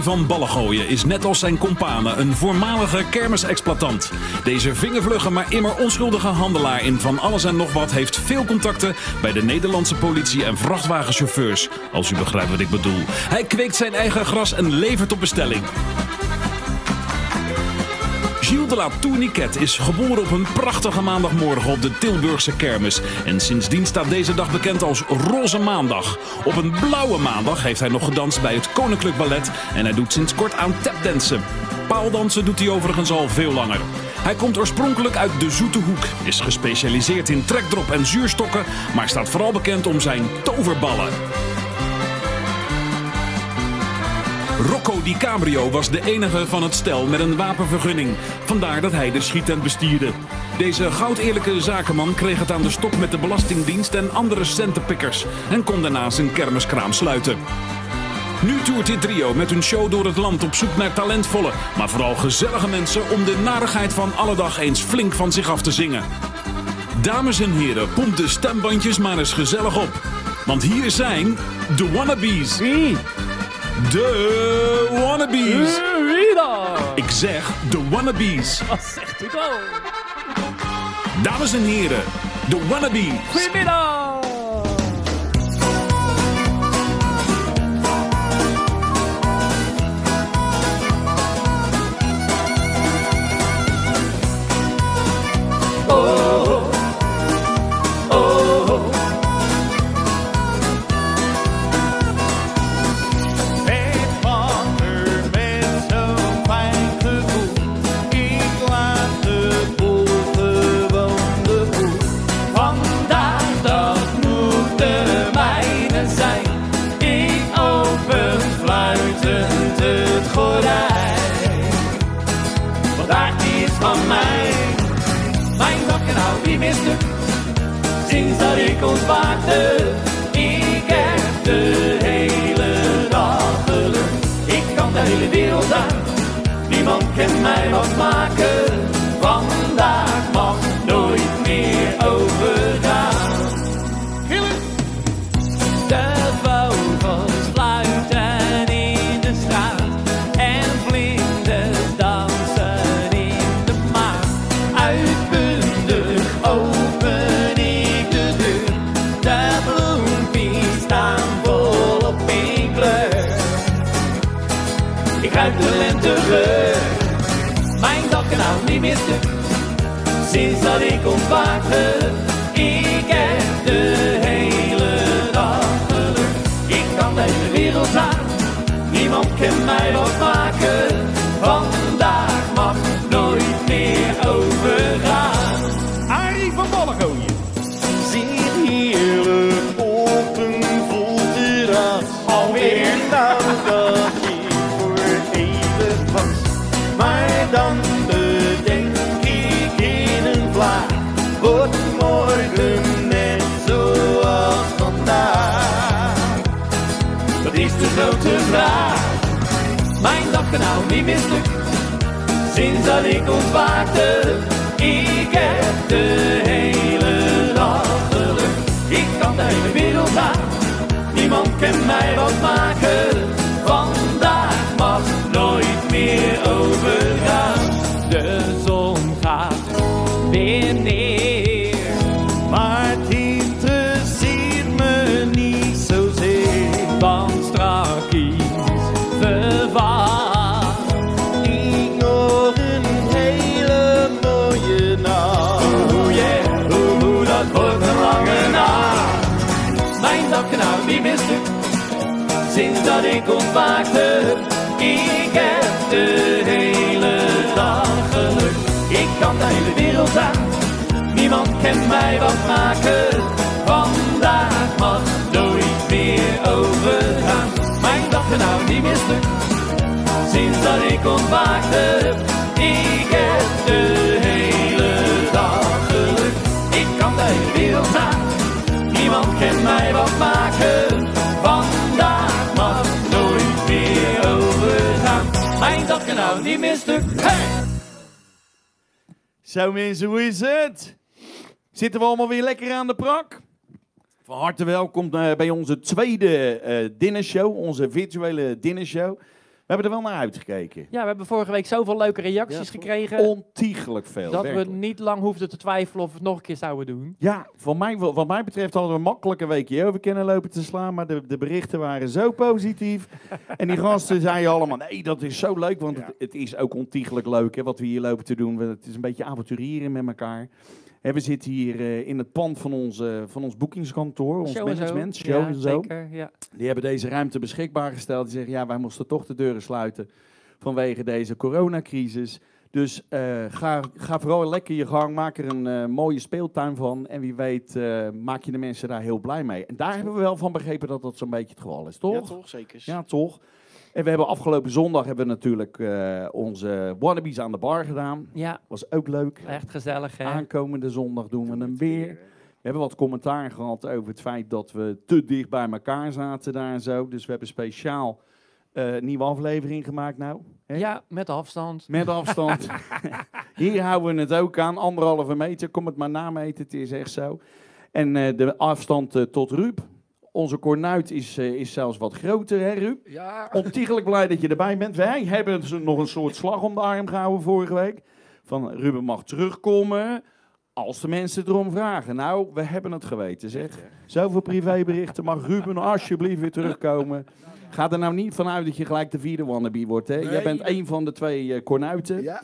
Van Ballengooien is net als zijn kompanen een voormalige kermisexploitant. Deze vingervlugge maar immer onschuldige handelaar in van alles en nog wat heeft veel contacten bij de Nederlandse politie en vrachtwagenchauffeurs. Als u begrijpt wat ik bedoel. Hij kweekt zijn eigen gras en levert op bestelling. Gilles de la Tourniquet is geboren op een prachtige maandagmorgen op de Tilburgse kermis. En sindsdien staat deze dag bekend als Roze Maandag. Op een blauwe maandag heeft hij nog gedanst bij het Koninklijk Ballet. En hij doet sinds kort aan tapdansen. Paaldansen doet hij overigens al veel langer. Hij komt oorspronkelijk uit de Zoete Hoek, is gespecialiseerd in trekdrop en zuurstokken, maar staat vooral bekend om zijn toverballen. Rocco Di Cabrio was de enige van het stel met een wapenvergunning. Vandaar dat hij de schietent bestierde. Deze goudeerlijke zakenman kreeg het aan de stok met de Belastingdienst en andere centenpikkers en kon daarna zijn kermiskraam sluiten. Nu toert dit trio met hun show door het land op zoek naar talentvolle, maar vooral gezellige mensen om de narigheid van alle dag eens flink van zich af te zingen. Dames en heren, pomp de stembandjes maar eens gezellig op. Want hier zijn de wannabes. De wannabes. Ik zeg de wannabes. Wat zegt u dan? Dames en heren, de wannabes. Goedemiddag! Het Ik ontwaakte, ik heb de hele dag geluk. Ik kan de hele wereld aan, niemand kan mij wat maken. Sinds dat ik ontwaakte, ik heb de hele dag geluk. Ik kan de hele wereld aan, niemand kan mij wat nou niet stuk. Sinds dat ik ontwaakte, ik heb de hele dag geluk. Ik kan de hele wereld aan, niemand kan mij wat maken. Ik ontwaakte. Ik heb de hele dag geluk. Ik kan de hele wereld aan, niemand kan mij wat maken. Vandaag mag nooit meer overgaan. Mijn dag nou niet meer stuk, sinds dat ik ontwaakte. Ik heb de hele dag geluk. Ik kan de hele wereld aan, niemand kan mij wat maken. Nou niet meer stuk. Zo mensen, hoe is het? Zitten we allemaal weer lekker aan de prak? Van harte welkom eh, bij onze tweede eh dinnershow, onze virtuele dinnershow. We hebben er wel naar uitgekeken. Ja, we hebben vorige week zoveel leuke reacties Ja, gekregen. Ontiegelijk veel. dat we niet lang hoefden te twijfelen of we het nog een keer zouden doen. Ja, van mij, wat mij betreft hadden we makkelijk een weekje over kunnen lopen te slaan. Maar de, de berichten waren zo positief. en die gasten zeiden allemaal, nee, dat is zo leuk. Want het, het is ook ontiegelijk leuk hè, wat we hier lopen te doen. Het is een beetje avonturieren met elkaar. We zitten hier eh, in het pand van, onze, van ons boekingskantoor, ons Show en zo. management, show ja, en zo. Zeker, ja. Die hebben deze ruimte beschikbaar gesteld. Die zeggen, ja, wij moesten toch de deuren sluiten vanwege deze coronacrisis. Dus eh, ga, ga vooral lekker je gang, maak er een eh, mooie speeltuin van. En wie weet eh, maak je de mensen daar heel blij mee. En daar hebben we wel van begrepen dat dat zo'n beetje het geval is, toch? Ja, toch? Zeker. Ja, toch? En we hebben afgelopen zondag hebben we natuurlijk eh, onze wannabes aan de bar gedaan. ja, Was ook leuk. echt gezellig hè. Aankomende zondag doen we hem weer. We hebben wat commentaar gehad over het feit dat we te dicht bij elkaar zaten daar en zo. Dus we hebben speciaal eh, een nieuwe aflevering gemaakt nou. Hè? Ja, met afstand. Met afstand. Hier houden we het ook aan. Anderhalve meter. Kom het maar nameten. Het is echt zo. En eh, de afstand tot Ruud. Onze kornuit is, eh, is zelfs wat groter, hè Ruud? Ja. Ontiegelijk blij dat je erbij bent. Wij hebben dus nog een soort slag om de arm gehouden vorige week. Van Ruben mag terugkomen als de mensen erom vragen. Nou, we hebben het geweten zeg. Zoveel privéberichten. Mag Ruben alsjeblieft weer terugkomen. Ga er nou niet vanuit dat je gelijk de vierde wannabe wordt. Hè? Jij bent een van de twee eh kornuiten. Ja,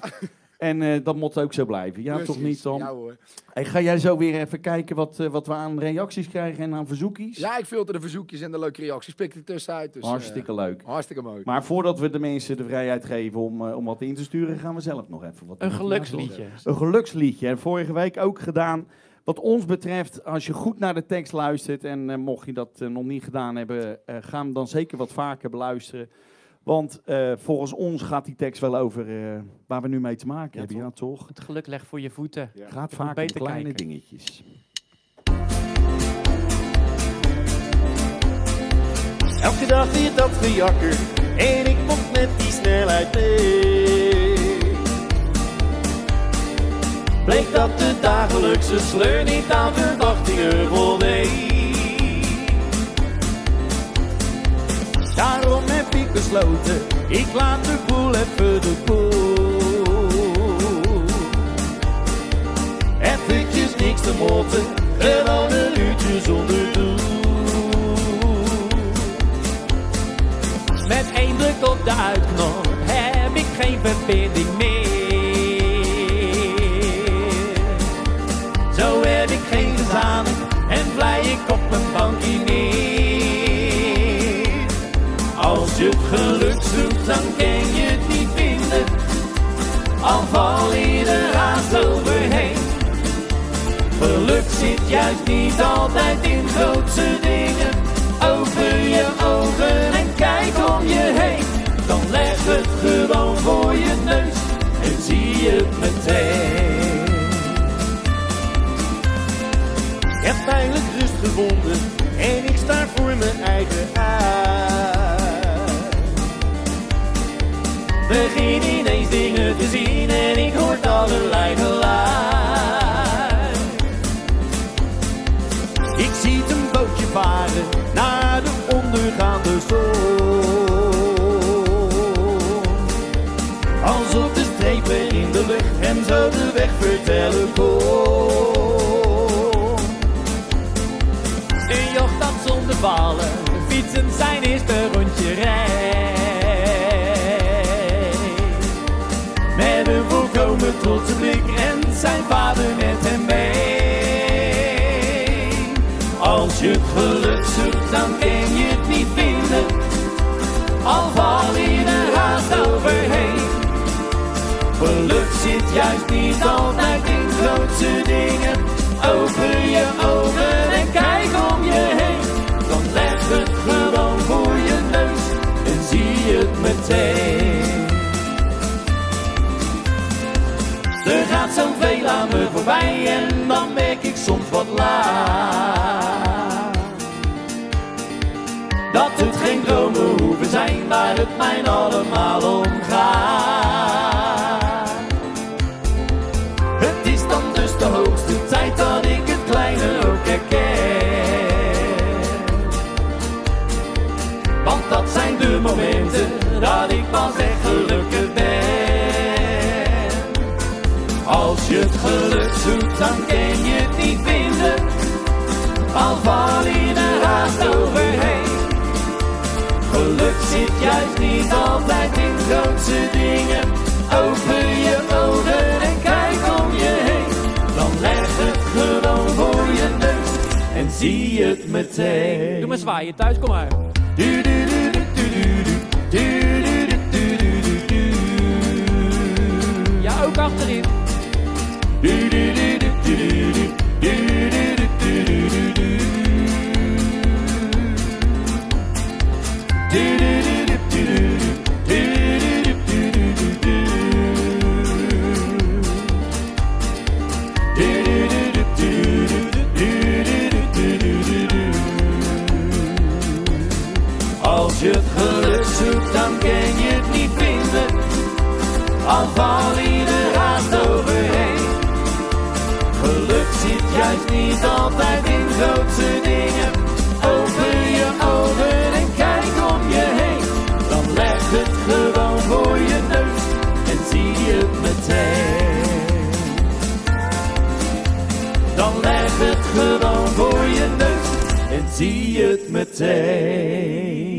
En eh, dat moet ook zo blijven. Ja, precies. toch niet dan? Ja hoor. Hey, ga jij zo weer even kijken wat, eh, wat we aan reacties krijgen en aan verzoekjes? Ja, ik filter de verzoekjes en de leuke reacties. Pik er tussenuit. Dus, eh, Hartstikke leuk. hartstikke mooi. Maar voordat we de mensen de vrijheid geven om, eh, om wat in te sturen, gaan we zelf nog even wat Een geluksliedje. Een geluksliedje. En vorige week ook gedaan. Wat ons betreft, als je goed naar de tekst luistert, en eh, mocht je dat eh, nog niet gedaan hebben, eh, ga hem dan zeker wat vaker beluisteren. Want eh, volgens ons gaat die tekst wel over eh, waar we nu mee te maken Ja, hebben. Ja, toch? Het geluk legt voor je voeten. Ja. Gaat moet vaak om beter kleine kijken. dingetjes. Elke dag weer dat gejakker en ik mocht met die snelheid mee. Bleek dat de dagelijkse sleur niet aan verwachtingen voldeed. Daarom heb ik besloten, ik laat de boel even de boel. Eventjes niks te motten, gewoon een uurtje zonder doel. Met één druk op de uitknop heb ik geen verbinding meer. Dan kan je het niet vinden. Al val je er haast overheen. Geluk zit juist niet altijd in grootse dingen. Open je ogen en kijk om je heen. Dan leg het gewoon voor je neus en zie je het meteen. Ik heb eindelijk rust gevonden en ik sta voor mijn eigen uit. Begin ineens dingen te zien en ik hoor allerlei geluid. Ik zie een bootje varen naar de ondergaande zon. Alsof de strepen in de lucht en zo de weg vertellen kon. Een jocht dat zonder vallen, fietsen zijn eerste rondje rijdt. En zijn vader met hem mee. Als je geluk zoekt, dan kan je het niet vinden. Al val je haast overheen. Geluk zit juist niet altijd in grootse dingen. Open je ogen en kijk om je heen. Dan leg het gewoon voor je neus en zie het meteen. Er gaat zoveel aan me voorbij en dan merk ik soms wat laat. Dat het geen dromen hoeven zijn waar het mij allemaal om gaat. Dan altijd in grootse dingen. Open je ogen en kijk om je heen. Dan leg het gewoon voor je neus en zie het meteen. Doe maar zwaaien thuis, kom maar. Du, du, du, ja, ook achterin. Zie je het meteen.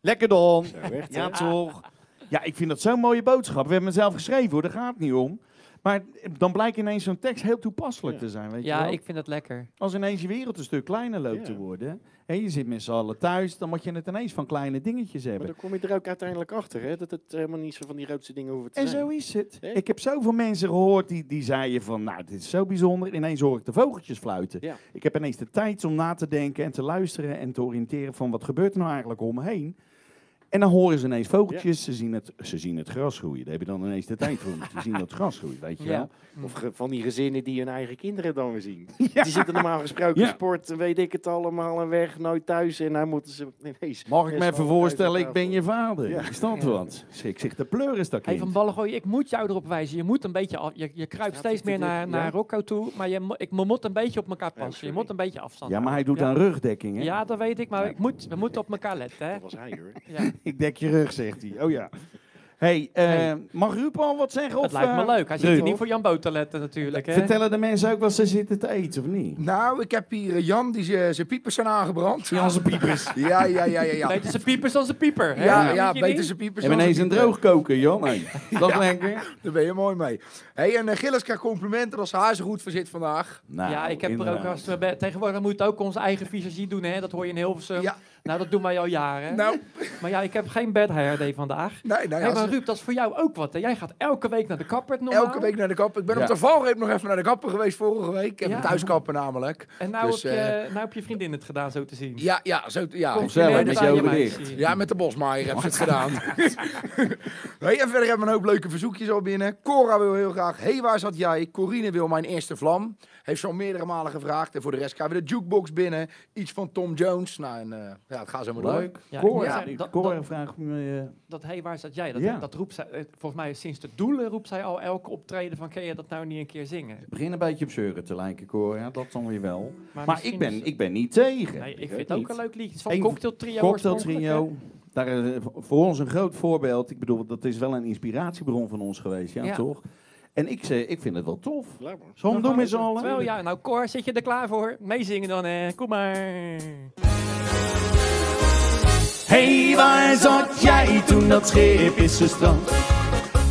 Lekker dan. echt, Ja, toch? Ja, ik vind dat zo'n mooie boodschap. We hebben hem zelf geschreven hoor, daar gaat het niet om. Maar dan blijkt ineens zo'n tekst heel toepasselijk Ja. te zijn. Weet je Ja, wel? ik vind het lekker. Als ineens je wereld een stuk kleiner loopt Ja. te worden. En je zit met z'n allen thuis, dan moet je het ineens van kleine dingetjes Maar hebben. dan kom je er ook uiteindelijk achter, hè? Dat het helemaal niet zo van die grootste dingen hoeven te En zijn. zo is het. Ik heb zoveel mensen gehoord die, die zeiden van, nou, dit is zo bijzonder. Ineens hoor ik de vogeltjes fluiten. Ja. Ik heb ineens de tijd om na te denken en te luisteren en te oriënteren van wat gebeurt er nou eigenlijk om me heen. En dan horen ze ineens vogeltjes, ze, zien het, ze zien het gras groeien. Daar heb je dan ineens de tijd voor. Ze zien dat gras groeien, weet je Ja. wel. Of ge- van die gezinnen die hun eigen kinderen dan weer zien. Ja. Die zitten normaal gesproken Ja. sport, weet ik het allemaal, en weg, nooit thuis. En nou moeten ze ineens... Mag ik me even voorstellen, ik ben je vader. Ja. Is dat wat? Ik zeg de pleuris dat Hey, kind. van ballen gooien, ik moet jou erop wijzen. Je moet een beetje af, je, je kruipt Staat steeds meer naar, naar Ja? Rocco toe, maar je, ik mo- moet een beetje op elkaar Ja, passen. je moet een beetje afstand Ja, maar hij doet ja. aan rugdekking, hè? Ja, dat weet ik, maar ik moet, we moeten op elkaar letten. Hè? Dat was hij hoor. Ja. Ik dek je rug, zegt hij. Oh ja. hey, eh, Hey. mag Ruud al wat zeggen? Het of, lijkt me eh, leuk. Hij zit hier niet voor Jan Boot te letten natuurlijk. Hè? Vertellen de mensen ook wat ze zitten te eten, of niet? Nou, ik heb hier eh, Jan die zijn piepers zijn aangebrand. Ja, zijn piepers. Ja, ja, ja, ja. Ja, Beter zijn piepers dan zijn pieper. hè? ja, ja beter zijn piepers En dan ineens zijn een pieper. droogkoker, Jan. Hey, dat lekker. Daar ben je mooi mee. hey, en uh, Gilles krijgt complimenten als haar zo goed voor zit vandaag. Nou, ja, ik heb er ook als we tegenwoordig moeten we ook onze eigen visagie doen, hè? Dat hoor je in Hilversum. Ja. Nou, dat doen wij al jaren. Nou, Maar ja, ik heb geen bed hair day vandaag. nee, nou Hey, ja, maar Ruud, dat is voor jou ook wat. Hè? Jij gaat elke week naar de kapper normaal. elke week naar de kapper. Ik ben Ja. op de valreep nog even naar de kapper geweest vorige week. Ik heb Ja. een thuiskapper namelijk. En nou, Dus, heb je, eh, nou heb je vriendin het gedaan, zo te zien. Ja, ja, zo, ja. Kom, Zelf, met meisje. dicht. Ja, met de bosmaaier ze het gedaan. hey, en verder hebben we een hoop leuke verzoekjes al binnen. Cora wil heel graag. Hey, waar zat jij? Corine wil mijn eerste vlam. Heeft ze al meerdere malen gevraagd. En voor de rest krijgen we de jukebox binnen. Iets van Tom Jones. Nou, en, eh, ja, het gaat zo maar door. Leuk. Ja, ja, dat- dat- vraagt me... eh, Dat, hey, waar zat jij? Dat, Ja. dat roept zij, eh, volgens mij sinds de doelen roept zij al elke optreden van, kun je dat nou niet een keer zingen? begin een beetje op zeuren te lijken, Cora. Ja, dat dan weer wel. Maar, ik, ben, ik ben niet tegen. Nee, ik vind het ook niet. een leuk liedje. Het is van Cocktail Trio Cocktail Trio. Daar, voor ons een groot voorbeeld. Ik bedoel, dat is wel een inspiratiebron van ons geweest, ja, Ja. toch? En ik, zeg, ik vind het wel tof. Hem doen met z'n allen? Wel ja, nou Cor, zit je er klaar voor? Meezingen dan, hè? Kom maar. Hey, waar zat jij toen dat schip is gestrand?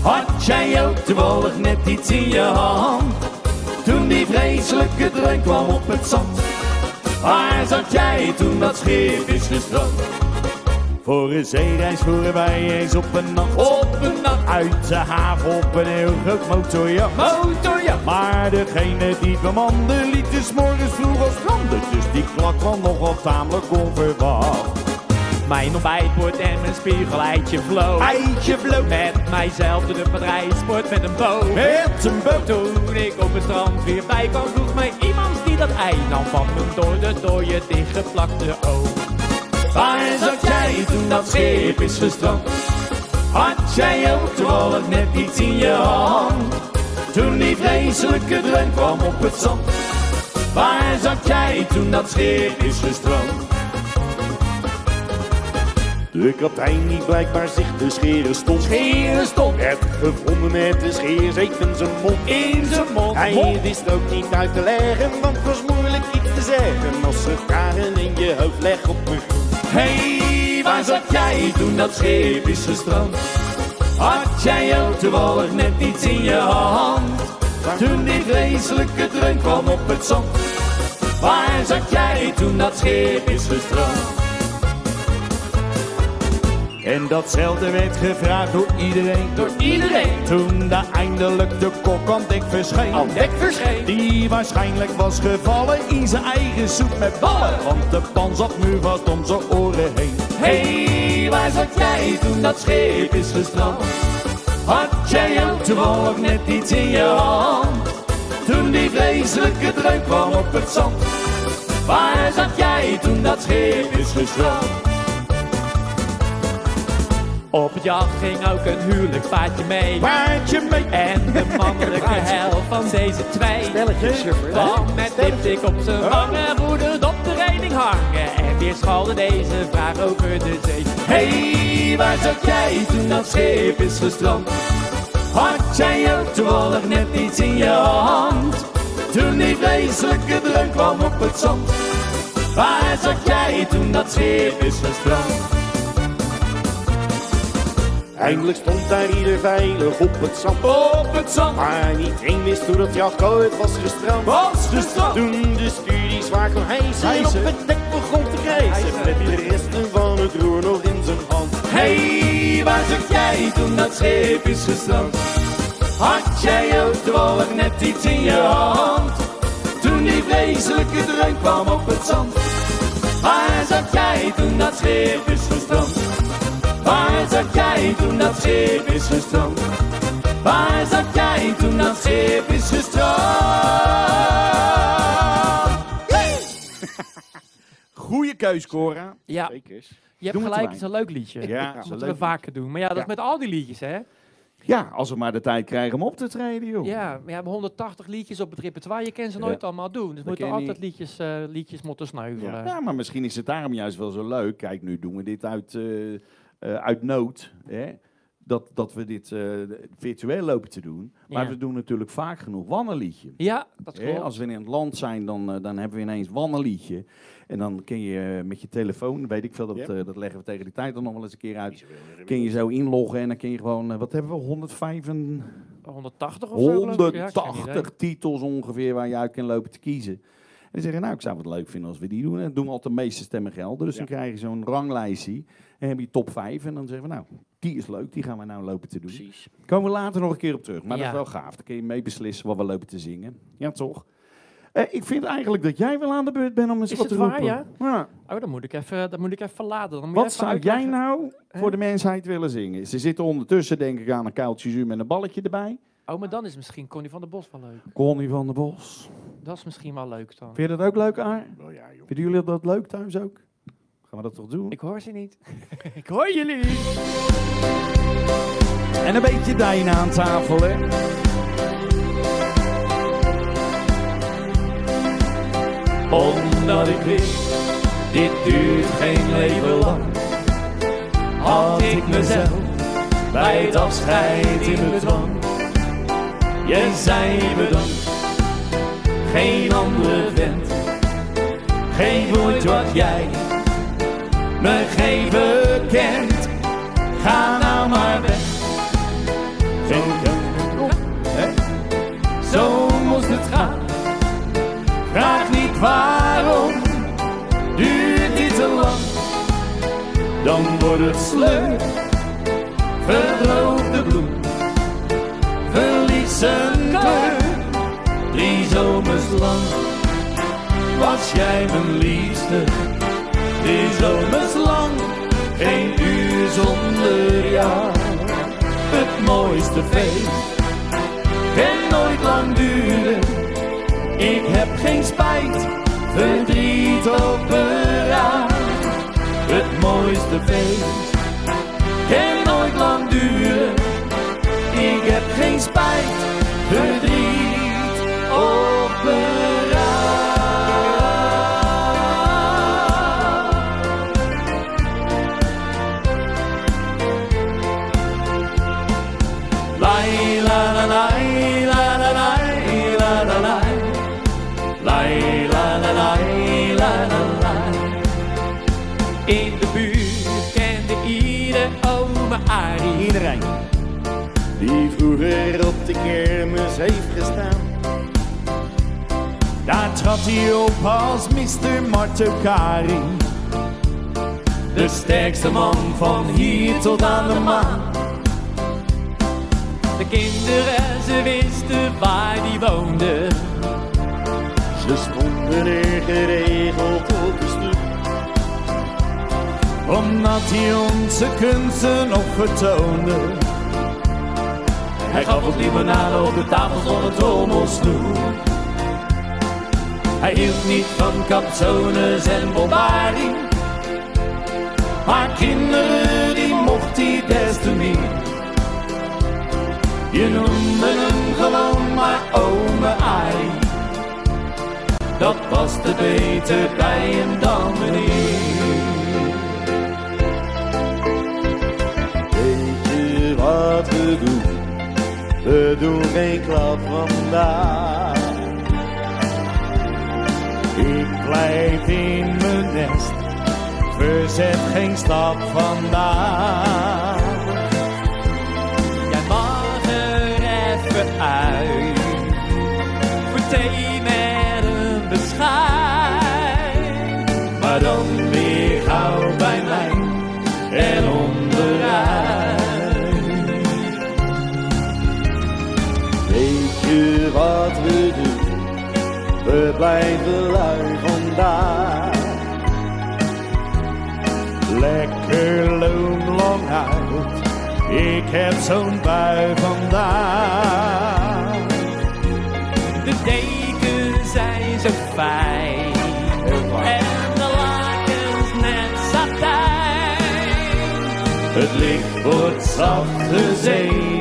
Had jij ook toevallig net iets in je hand? Toen die vreselijke dreun kwam op het zand. Waar zat jij toen dat schip is gestrand? Voor een zeereis voeren wij eens op een nacht. Op een nacht, Uit de haven op een heel groot motorjacht. motorjacht. Maar degene die het bemande liet is morgens vroeg al stranden. Dus die klak kwam nogal tamelijk onverwacht. Mijn ontbijtbord en mijn spiegel eitje vloog. Eitje vloog Met mijzelf de bedrijfsport met een boot. met een boot. Toen ik op het strand weer bij kwam, vroeg mij iemand die dat ei nam van me door de dode dichtgeplakte oog. Waar zat jij toen dat schip is gestrand? Had jij ook toevallig net iets in je hand? Toen die vreselijke dreun kwam op het zand. Waar zat jij toen dat schip is gestrand? De kapitein die blijkbaar zich de scheren stond. Scheren stond Werd gevonden met de scheerzeep in zijn mond. in zijn mond. Hij Mond. wist ook niet uit te leggen, want het was moeilijk iets te zeggen. Als ze vragen in je hoofd leg op me. Hey, zat jij toen dat schip is gestrand? Had jij ook toevallig net iets in je hand? Toen die vreselijke dreun kwam op het zand. Waar zat jij toen dat schip is gestrand? En datzelfde werd gevraagd door iedereen. Door iedereen Toen daar eindelijk de kok aan dek verscheen. aan dek verscheen. Die waarschijnlijk was gevallen in zijn eigen soep met ballen. Want de pan zat nu vast om zijn oren heen. Hey, waar zat jij toen dat schip is gestrand? Had jij ook toevallig net iets in je hand? Toen die vreselijke dreun kwam op het zand. Waar zat jij toen dat schip is gestrand? Op het jacht ging ook een huwelijkspaardje mee. Paardje mee. En de mannelijke helft van deze twee kwam met lipstick op zijn wangen, roedend op de reding hangen. En weer schalde deze vraag over de zee. Hey, waar zat jij toen dat schip is gestrand? Had jij ook toevallig net iets in je hand? Toen die vreselijke dreun kwam op het zand. Waar zat jij toen dat schip is gestrand? Eindelijk stond daar ieder veilig op het zand. Op het zand Maar niet één wist hoe dat jacht ooit was gestrand. was gestrand. Toen de stuur die zwaar kon hijsen en Hijsen. op het dek begon te krijsen. Met de resten van het roer nog in zijn hand. Hey, waar zat jij toen dat schip is gestrand? Had jij ook toevallig net iets in je hand? Toen die vreselijke dreun kwam op het zand. Waar zat jij toen dat schip is gestrand? Waar zat jij toen dat schip is gestrand? Waar zat jij toen dat schip is gestrand? Goeie keus, Cora. Ja, Zekers. je hebt Doen we gelijk, het is een leuk liedje. Ja, dat is we leuk vaker doen. Maar ja, dat is Ja. met al die liedjes, hè? Ja, als we maar de tijd krijgen om op te treden, joh. Ja, we hebben 180 liedjes op het repertoire. Je kan ze nooit allemaal doen. Dus we moeten ken je altijd liedjes, eh, liedjes moeten sneuvelen. Ja, maar misschien is het daarom juist wel zo leuk. Kijk, nu doen we dit uit, eh, eh, uit nood. Hè? Dat, dat we dit eh, virtueel lopen te doen. Maar Ja. we doen natuurlijk vaak genoeg wannenliedje. Ja, dat Hè, klopt. als we in het land zijn, dan, eh, dan hebben we ineens wannenliedje. En dan kun je met je telefoon, weet ik veel, dat, dat leggen we tegen die tijd dan nog wel eens een keer uit. Kun je zo inloggen en dan kun je gewoon, wat hebben we, 105 180 of zo? geloof ik. Ja, 180 titels ongeveer waar je uit kan lopen te kiezen. En dan zeggen, nou, ik zou het leuk vinden als we die doen. En dan doen we altijd de meeste stemmen gelden. Dus dan krijg je zo'n ranglijstje. En heb je top 5. En dan zeggen we, nou, die is leuk, die gaan we nou lopen te doen. Precies. Komen we later nog een keer op terug. Maar dat Ja. is wel gaaf. Dan kun je mee beslissen wat we lopen te zingen. Ja, toch? Eh, ik vind eigenlijk dat jij wel aan de beurt bent om eens Is wat het te waar, roepen. ja? Oh, dan moet ik even, dan moet ik even laden. Dan moet je Wat even zou jij nou voor de mensheid willen zingen? Ze zitten ondertussen, denk ik, aan een kuiltje zuur met een balletje erbij. Oh, maar dan is misschien Connie van der Bos wel leuk. Connie van der Bos. Dat is misschien wel leuk dan. Vind je dat ook leuk, Aar? Wel ja, joh. Vinden jullie dat leuk thuis ook? Gaan we dat toch doen? Ik hoor ze niet. ik hoor jullie. En een beetje Dijn aan tafel, hè? Omdat ik wist, dit duurt geen leven lang. Had ik mezelf bij het afscheid in bedwang. Je zei bedankt, geen andere vent. Geef ooit wat jij me geven kent. Ga nou maar weg. Zo, moest het gaan. Vraag niet waarom, duurt dit te lang. Dan wordt het sleur, verdroogt de bloem. Verliest zijn drie zomers lang. Was jij mijn liefste, drie zomers lang. Geen uur zonder jou, het mooiste feest. Kan nooit lang duren. Ik heb geen spijt, verdriet of beraad. Het mooiste feest kan nooit lang duren. Ik heb geen spijt, verdriet Vroeger op de kermis heeft gestaan. Daar trad hij op als Mr. Martokari. De sterkste man van hier tot aan de maan. De kinderen, ze wisten waar die woonden. Ze stonden er geregeld op de stoep. Omdat hij onze kunsten nog vertoonde. Hij gaf ons limonade op de tafel zonder trommelsnoer. Hij hield niet van capsones en bombardie. Maar kinderen, die mocht hij des te meer. Je noemde hem gewoon maar ome Arie. Dat paste beter bij hem dan meneer. Weet je wat we doen? We doen geen klap vandaag. Ik blijf in mijn nest, verzet geen stap vandaag. Jij mag er even uit. Voor thee met een beschijn. Maar dan je wat we doen? We blijven lui vandaag. Lekker loon lang uit, ik heb zo'n bui vandaag. De dekens zijn zo fijn. En de lakens net satijn. Het licht wordt zacht gezeefd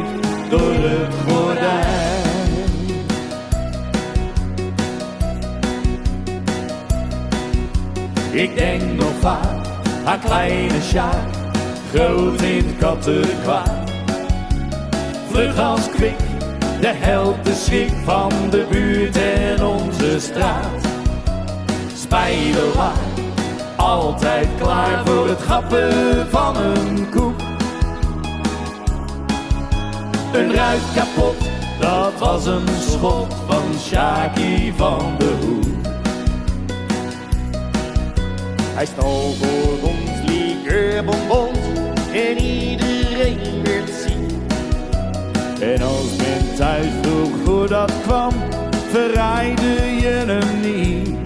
Ik denk nog vaak aan kleine Sjaak, groot in het kattenkwaad. Vlug als kwik, de held, de schrik van de buurt en onze straat. Spijdelaar, altijd klaar voor het gappen van een koek. Een ruit kapot, dat was een schot van Shaki van de Hoek. Hij stal voor ons liqueurbonbons en iedereen werd ziek. En als men thuis vroeg hoe dat kwam, verraaide je hem niet.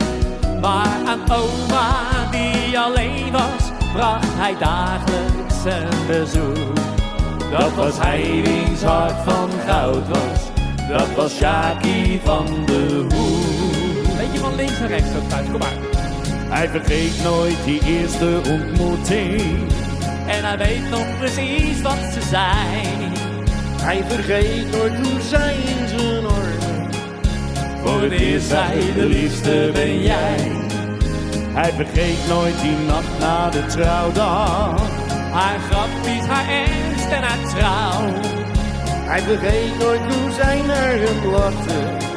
Maar aan oma die alleen was, bracht hij dagelijks een bezoek. Dat was hij wiens hart van goud was, dat was Shaki van de Hoek. Beetje van links naar rechts ook thuis, kom maar. Hij vergeet nooit die eerste ontmoeting. En hij weet nog precies wat ze zijn. Hij vergeet nooit hoe zij in zijn armen. Voor het eerst zei de liefste ben jij. Hij vergeet nooit die nacht na de trouwdag. Haar grappies, haar ernst en haar trouw. Hij vergeet nooit hoe zij naar hem lachte.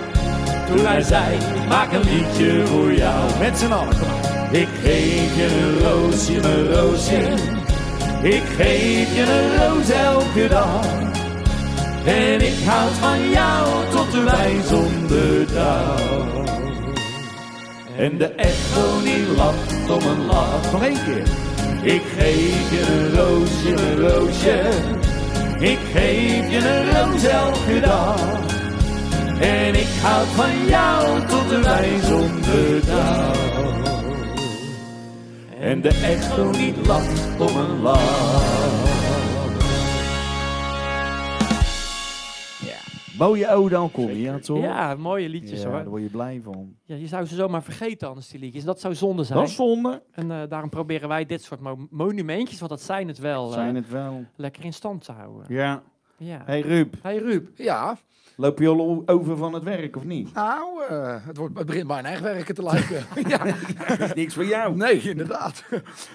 Toen hij zei, maak een liedje voor jou. Met z'n allen. Ik geef je een roosje, mijn roosje. Ik geef je een roos elke dag. En ik houd van jou tot de wijnzonderdag. En de echo die lacht om een lach. Nog één keer. Ik geef je een roosje, een roosje. Ik geef je een roos elke dag. En ik houd van jou tot de wijnzonderdag. En de echo niet lacht om een lach. Mooie ode aan Connie, ja toch? Ja, mooie liedjes Ja, hoor. daar word je blij van. Ja, je zou ze zomaar vergeten anders, die liedjes. Dat zou zonde zijn. Dat is zonde. En eh, daarom proberen wij dit soort mo- monumentjes, want dat zijn het wel, eh, Zijn het wel. lekker in stand te houden. Ja. Ja. Hey Ruud, Hey Ruud. Ja, loop je al over van het werk of niet? nou, eh, het, wordt, het begint mijn eigen werken te lijken. ja. Dat is niks voor jou. Nee, inderdaad.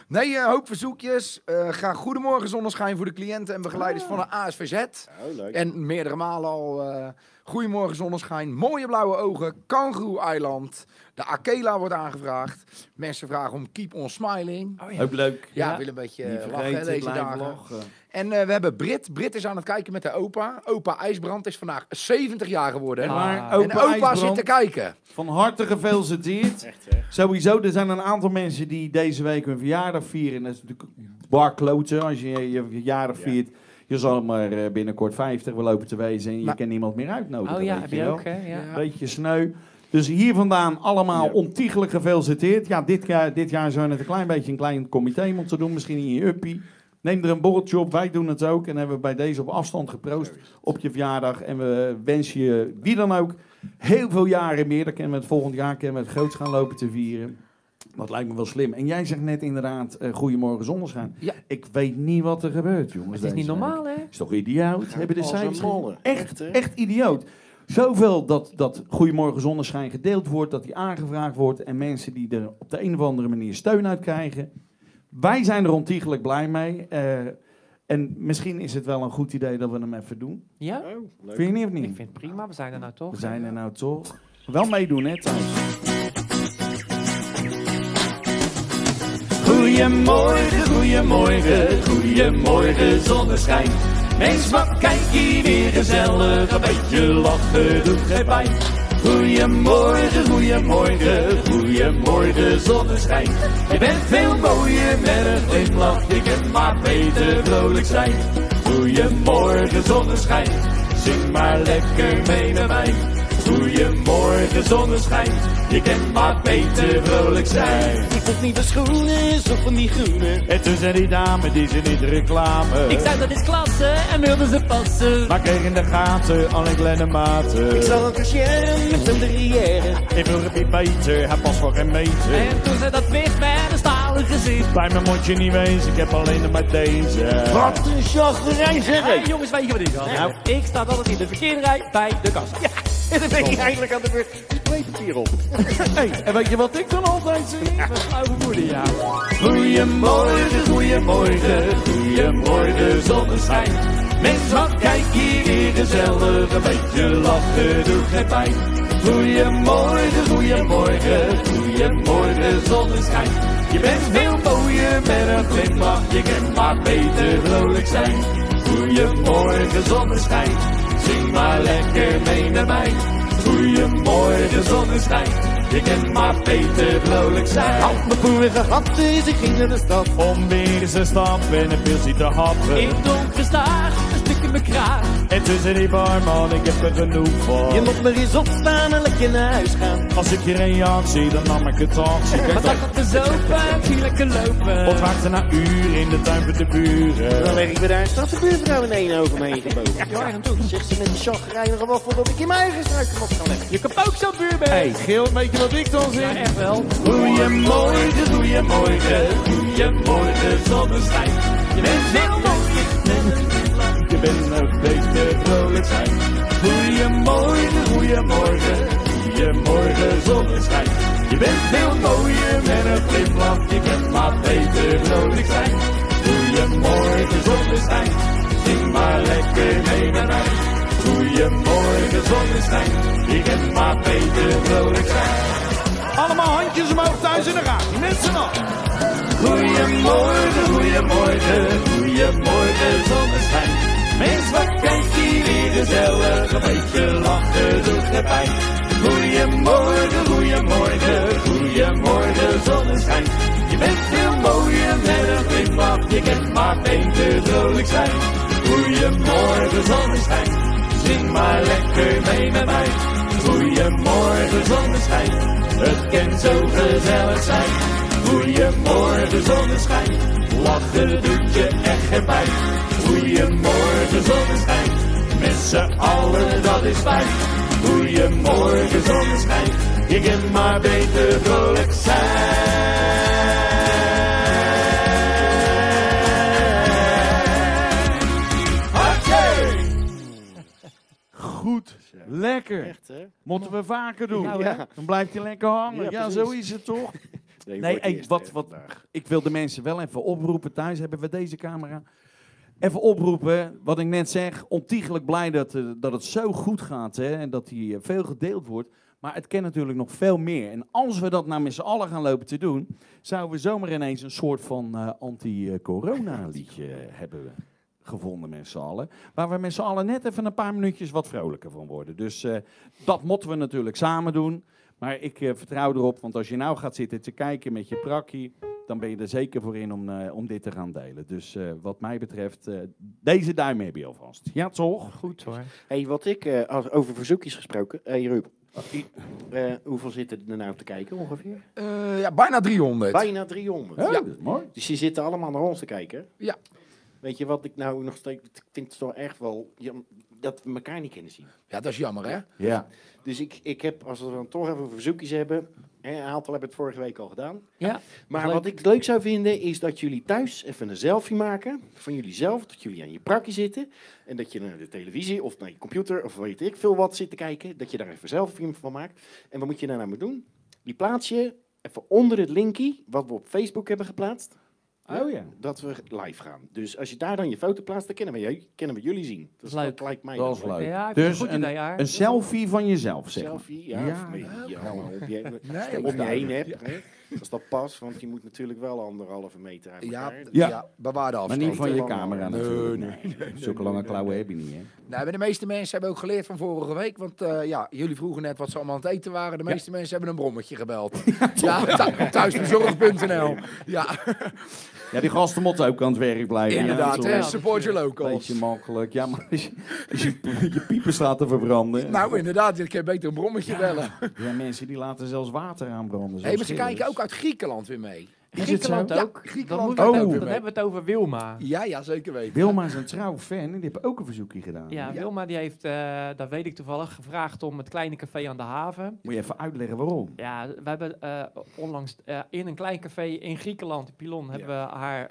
Nee, een hoop verzoekjes. Eh ga goedemorgen zonneschijn voor de cliënten en begeleiders van de ASVZ. Oh, leuk. En meerdere malen al eh, Goedemorgen zonneschijn, mooie blauwe ogen, Kangaroo-eiland. De Akela wordt aangevraagd. Mensen vragen om Keep on Smiling. Ook leuk. Ja, Ja. wil een beetje lachen deze dagen. lachen. En eh, we hebben Brit. Brit is aan het kijken met de opa. Opa IJsbrand is vandaag 70 jaar geworden. En Ah. en opa, zit te kijken. Van harte gefeliciteerd. Sowieso, er zijn een aantal mensen die deze week hun verjaardag vieren. Dat is natuurlijk bar kloten als je je verjaardag viert. Je zal maar eh, binnenkort 50 wel lopen te wezen en je Maar- kan niemand meer uitnodigen. Oh ja, heb je ook, hè? Ja. Beetje sneu. Dus hier vandaan allemaal Ja. ontiegelijk gefeliciteerd. Ja, dit jaar, dit jaar je het een klein beetje een klein comité moeten doen. Misschien in je uppie. Neem er een borreltje op. Wij doen het ook. En hebben we bij deze op afstand geproost op je verjaardag. En we wensen je, wie dan ook, heel veel jaren meer. Dan kunnen we het volgend jaar kunnen we het groots gaan lopen te vieren. Dat lijkt me wel slim. En jij zegt net inderdaad, eh Goedemorgen Zonneschijn. Ja. Ik weet niet wat er gebeurt, jongens. Het is niet normaal, hè? Is toch idioot? Hebben de cijfers echt, echt idioot. Zoveel dat, dat Goedemorgen Zonneschijn gedeeld wordt, dat die aangevraagd wordt en mensen die er op de een of andere manier steun uit krijgen. Wij zijn er ontiegelijk blij mee. eh, en misschien is het wel een goed idee dat we hem even doen. Ja? Oh, leuk. Vind je niet of Ik niet? vind het prima, we zijn er nou toch. We zijn er nou toch. Wel meedoen, hè, Thijs? Goedemorgen, goedemorgen, goedemorgen zonneschijn. Mens, wat kijk hier weer gezellig, een beetje lachen doet geen pijn. Goedemorgen, goedemorgen, goedemorgen zonneschijn. Je bent veel mooier met een glimlach, je kunt maar beter vrolijk zijn. Goedemorgen zonneschijn, zing maar lekker mee met mij. Goedemorgen zonneschijn, je kunt maar beter vrolijk zijn. Ik hoef niet de schoenen, zo van die groene. En toen zei die dame, die ze niet reclame. Ik zei dat is klasse en wilden ze passen. Maar kreeg in de gaten alleen kleine maten. Ik zag een cashier met een derrière. Ik wil het niet beter, hij past voor geen meter. En toen ze dat wist met een gezicht. Bij mijn mondje niet wezen, ik heb alleen nog maar deze. Wat een chagrijn zeg Hey, ik. jongens, weet je wat ik had? Nou, ik sta altijd in de verkeerde rij bij de kassa. En dan ben je eigenlijk aan de beurt. Toiletpapier op. Hey, en weet je wat ik dan altijd zie? Mijn flauwe moeder, ja. Goedemorgen, goedemorgen, goedemorgen zonneschijn. Mens, wat kijk hier weer gezellig, een beetje lachen doet geen pijn. Goedemorgen, goedemorgen, goedemorgen zonneschijn. Je bent veel mooier met een glimlach, je kunt maar beter vrolijk zijn. Goedemorgen zonneschijn, zing maar lekker mee met mij. Goedemorgen zonneschijn, je kunt maar beter vrolijk zijn. Had mijn vorige had, dus ik ging naar de stad. Om weer eens een stap en een pilsje te happen. In het donker staar, een stuk in mijn kraag. En tussen die barman, ik heb er genoeg van. Je moet maar eens opstaan en lekker naar huis gaan. Als ik je reactie, dan nam ik het taxi. Wat dacht op de zopen, ging lekker lopen. Wat raakt er na uren in de tuin van de buren? Dan leg ik me daar staat de buurvrouw in één over me heen gebogen. Ja, en toen zegt ze met die chagrijnige waffel dat ik in mijn eigen struiken kan leggen. Je kan ook zo buur ben. Hey, Geel, weet je wat ik dan Ja, zeg? echt wel. Goedemorgen, goedemorgen, goedemorgen zonneschijn. Je bent met een glimlach, je bent ook beter vrolijk zijn. Goedemorgen, goedemorgen, goedemorgen zonneschijn. Je bent veel mooier met een glimlach, je kunt maar beter vrolijk zijn. Goedemorgen zonneschijn, zing maar lekker mee met mij. Goedemorgen zonneschijn, je kunt maar beter vrolijk zijn. Allemaal handjes omhoog thuis in de raad. Met z'n allen. Goedemorgen, goedemorgen, goedemorgen zonneschijn. Mens, wat kijk hier weer gezellig, een beetje lachen doet geen pijn. Goedemorgen, goedemorgen, goedemorgen zonneschijn. Je bent veel mooier met een glimlach, je kunt maar beter vrolijk zijn. Goedemorgen zonneschijn, zing maar lekker mee met mij. Goedemorgen zonneschijn, het kan zo gezellig zijn. Goedemorgen zonneschijn, lachen doet je echt geen pijn. Goedemorgen zonneschijn, met z'n allen dat is fijn. Goedemorgen zonneschijn, je kunt maar beter vrolijk zijn. Oké! Goed, lekker. Echt, hè? Moeten we vaker doen. Nou, ja. Dan blijft hij lekker hangen. Ja, Ja, zo is het toch? Nee, eerst, wat, wat, ik wil de mensen wel even oproepen thuis. Hebben we deze camera? even oproepen, wat ik net zeg, ontiegelijk blij dat, eh, dat het zo goed gaat hè, en dat die eh, veel gedeeld wordt. Maar het kan natuurlijk nog veel meer. En als we dat nou met z'n allen gaan lopen te doen, zouden we zomaar ineens een soort van eh, anti-corona-liedje hebben gevonden met z'n allen. Waar we met z'n allen net even een paar minuutjes wat vrolijker van worden. Dus dat moeten we natuurlijk samen doen. Maar ik eh, vertrouw erop, want als je nou gaat zitten te kijken met je prakkie, dan ben je er zeker voor in om, eh, om dit te gaan delen. Dus eh, wat mij betreft, eh, deze duim heb je alvast. Ja, toch? Goed hoor. Hey, wat ik, eh, als, over verzoekjes gesproken. Hey Ruud, eh, hoeveel zitten er nou te kijken ongeveer? Eh, ja, bijna 300. Bijna 300. Ja, Ja. dat is mooi. Dus die zitten allemaal naar ons te kijken. Ja. Weet je wat ik nou nog steeds... Ik vind het toch echt wel... dat we elkaar niet kunnen zien. Ja, dat is jammer, hè? Ja. Dus ik, ik heb, als we dan toch even verzoekjes hebben... Hè, een aantal hebben het vorige week al gedaan. Ja, Maar leuk. wat ik leuk zou vinden, is dat jullie thuis even een selfie maken. Van jullie zelf, dat jullie aan je prakje zitten. En dat je naar de televisie of naar je computer of weet ik veel wat zit te kijken. Dat je daar even zelf een film van maakt. En wat moet je daarna nou doen? Die plaats je even onder het linkje wat we op Facebook hebben geplaatst. Oh ja. Dat we live gaan. Dus als je daar dan je foto plaatst, dan kunnen we, je- kunnen we jullie zien. Dat, is Leuk. dat lijkt mij Dat is leuk. Ja, Dus een idee, ja. selfie van jezelf, zeg maar. Selfie, ja. Ja, of met je handen op je, Nee, om je heen hebt. Hè? Als dat past, want je moet natuurlijk wel anderhalve meter uit Ja. Ja. ja. bewaar de Maar afstand. niet van je camera Nee, natuurlijk. nee, Nee, Zulke lange klauwen heb je niet, hè? Nee, maar de meeste mensen hebben ook geleerd van vorige week. Want eh, ja, jullie vroegen net wat ze allemaal aan het eten waren. De meeste mensen hebben een brommetje gebeld. Ja, thu- thuisbezorgd.nl. Ja, Ja, die gasten moeten ook aan het werk blijven. inderdaad. Ja, support your locals. beetje makkelijk. Ja, maar als je, als je, je piepen staat te verbranden. Nou, inderdaad. Ik heb beter een brommetje bellen. Ja, mensen die laten zelfs water aanbranden. Hey, zoals maar ze kijken ook uit Griekenland weer mee. Is het zo? Griekenland Ja, ook. Griekenland dan, ook dan hebben we het over Wilma. Ja, ja, zeker weten. Wilma is een trouw fan en die heeft ook een verzoekje gedaan. Ja, Wilma die heeft, eh, dat weet ik toevallig, gevraagd om het kleine café aan de haven. Moet je even uitleggen waarom? Ja, we hebben eh, onlangs eh, in een klein café in Griekenland, in Pilon, hebben we haar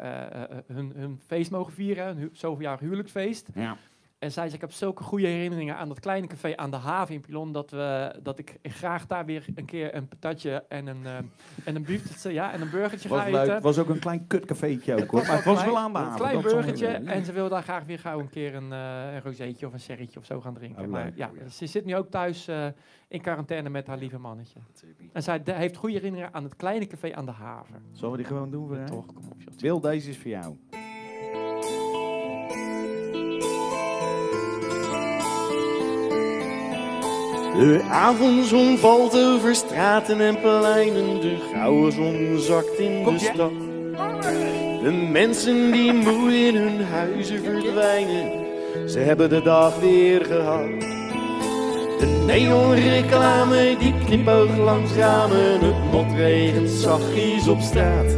hun, hun feest mogen vieren, hun hu zoveel jaar huwelijksfeest. Ja. En zij zei, ik heb zulke goede herinneringen aan dat kleine café aan de haven in Pilon, dat, we, dat ik graag daar weer een keer een patatje en een, eh, en een biefstuk, ja, en een burgertje Was ga leuk. eten. was ook een klein kutcafeetje ook hoor. Maar het was wel aan de Een haven. klein zal ik burgertje. En ze wil daar graag weer gauw een keer een, eh een rozeetje of een serretje of zo gaan drinken. Oh, maar ja, ze zit nu ook thuis eh, in quarantaine met haar lieve mannetje. En zij de- heeft goede herinneringen aan het kleine café aan de haven. Zullen we die gewoon doen voor? Toch, kom op joh. Wil, deze is voor jou. De avondzon valt over straten en pleinen, de gouden zon zakt in de stad. De mensen die moe in hun huizen verdwijnen, ze hebben de dag weer gehad. De neonreclame die knipoogt langs ramen, het motregent zachtjes op straat.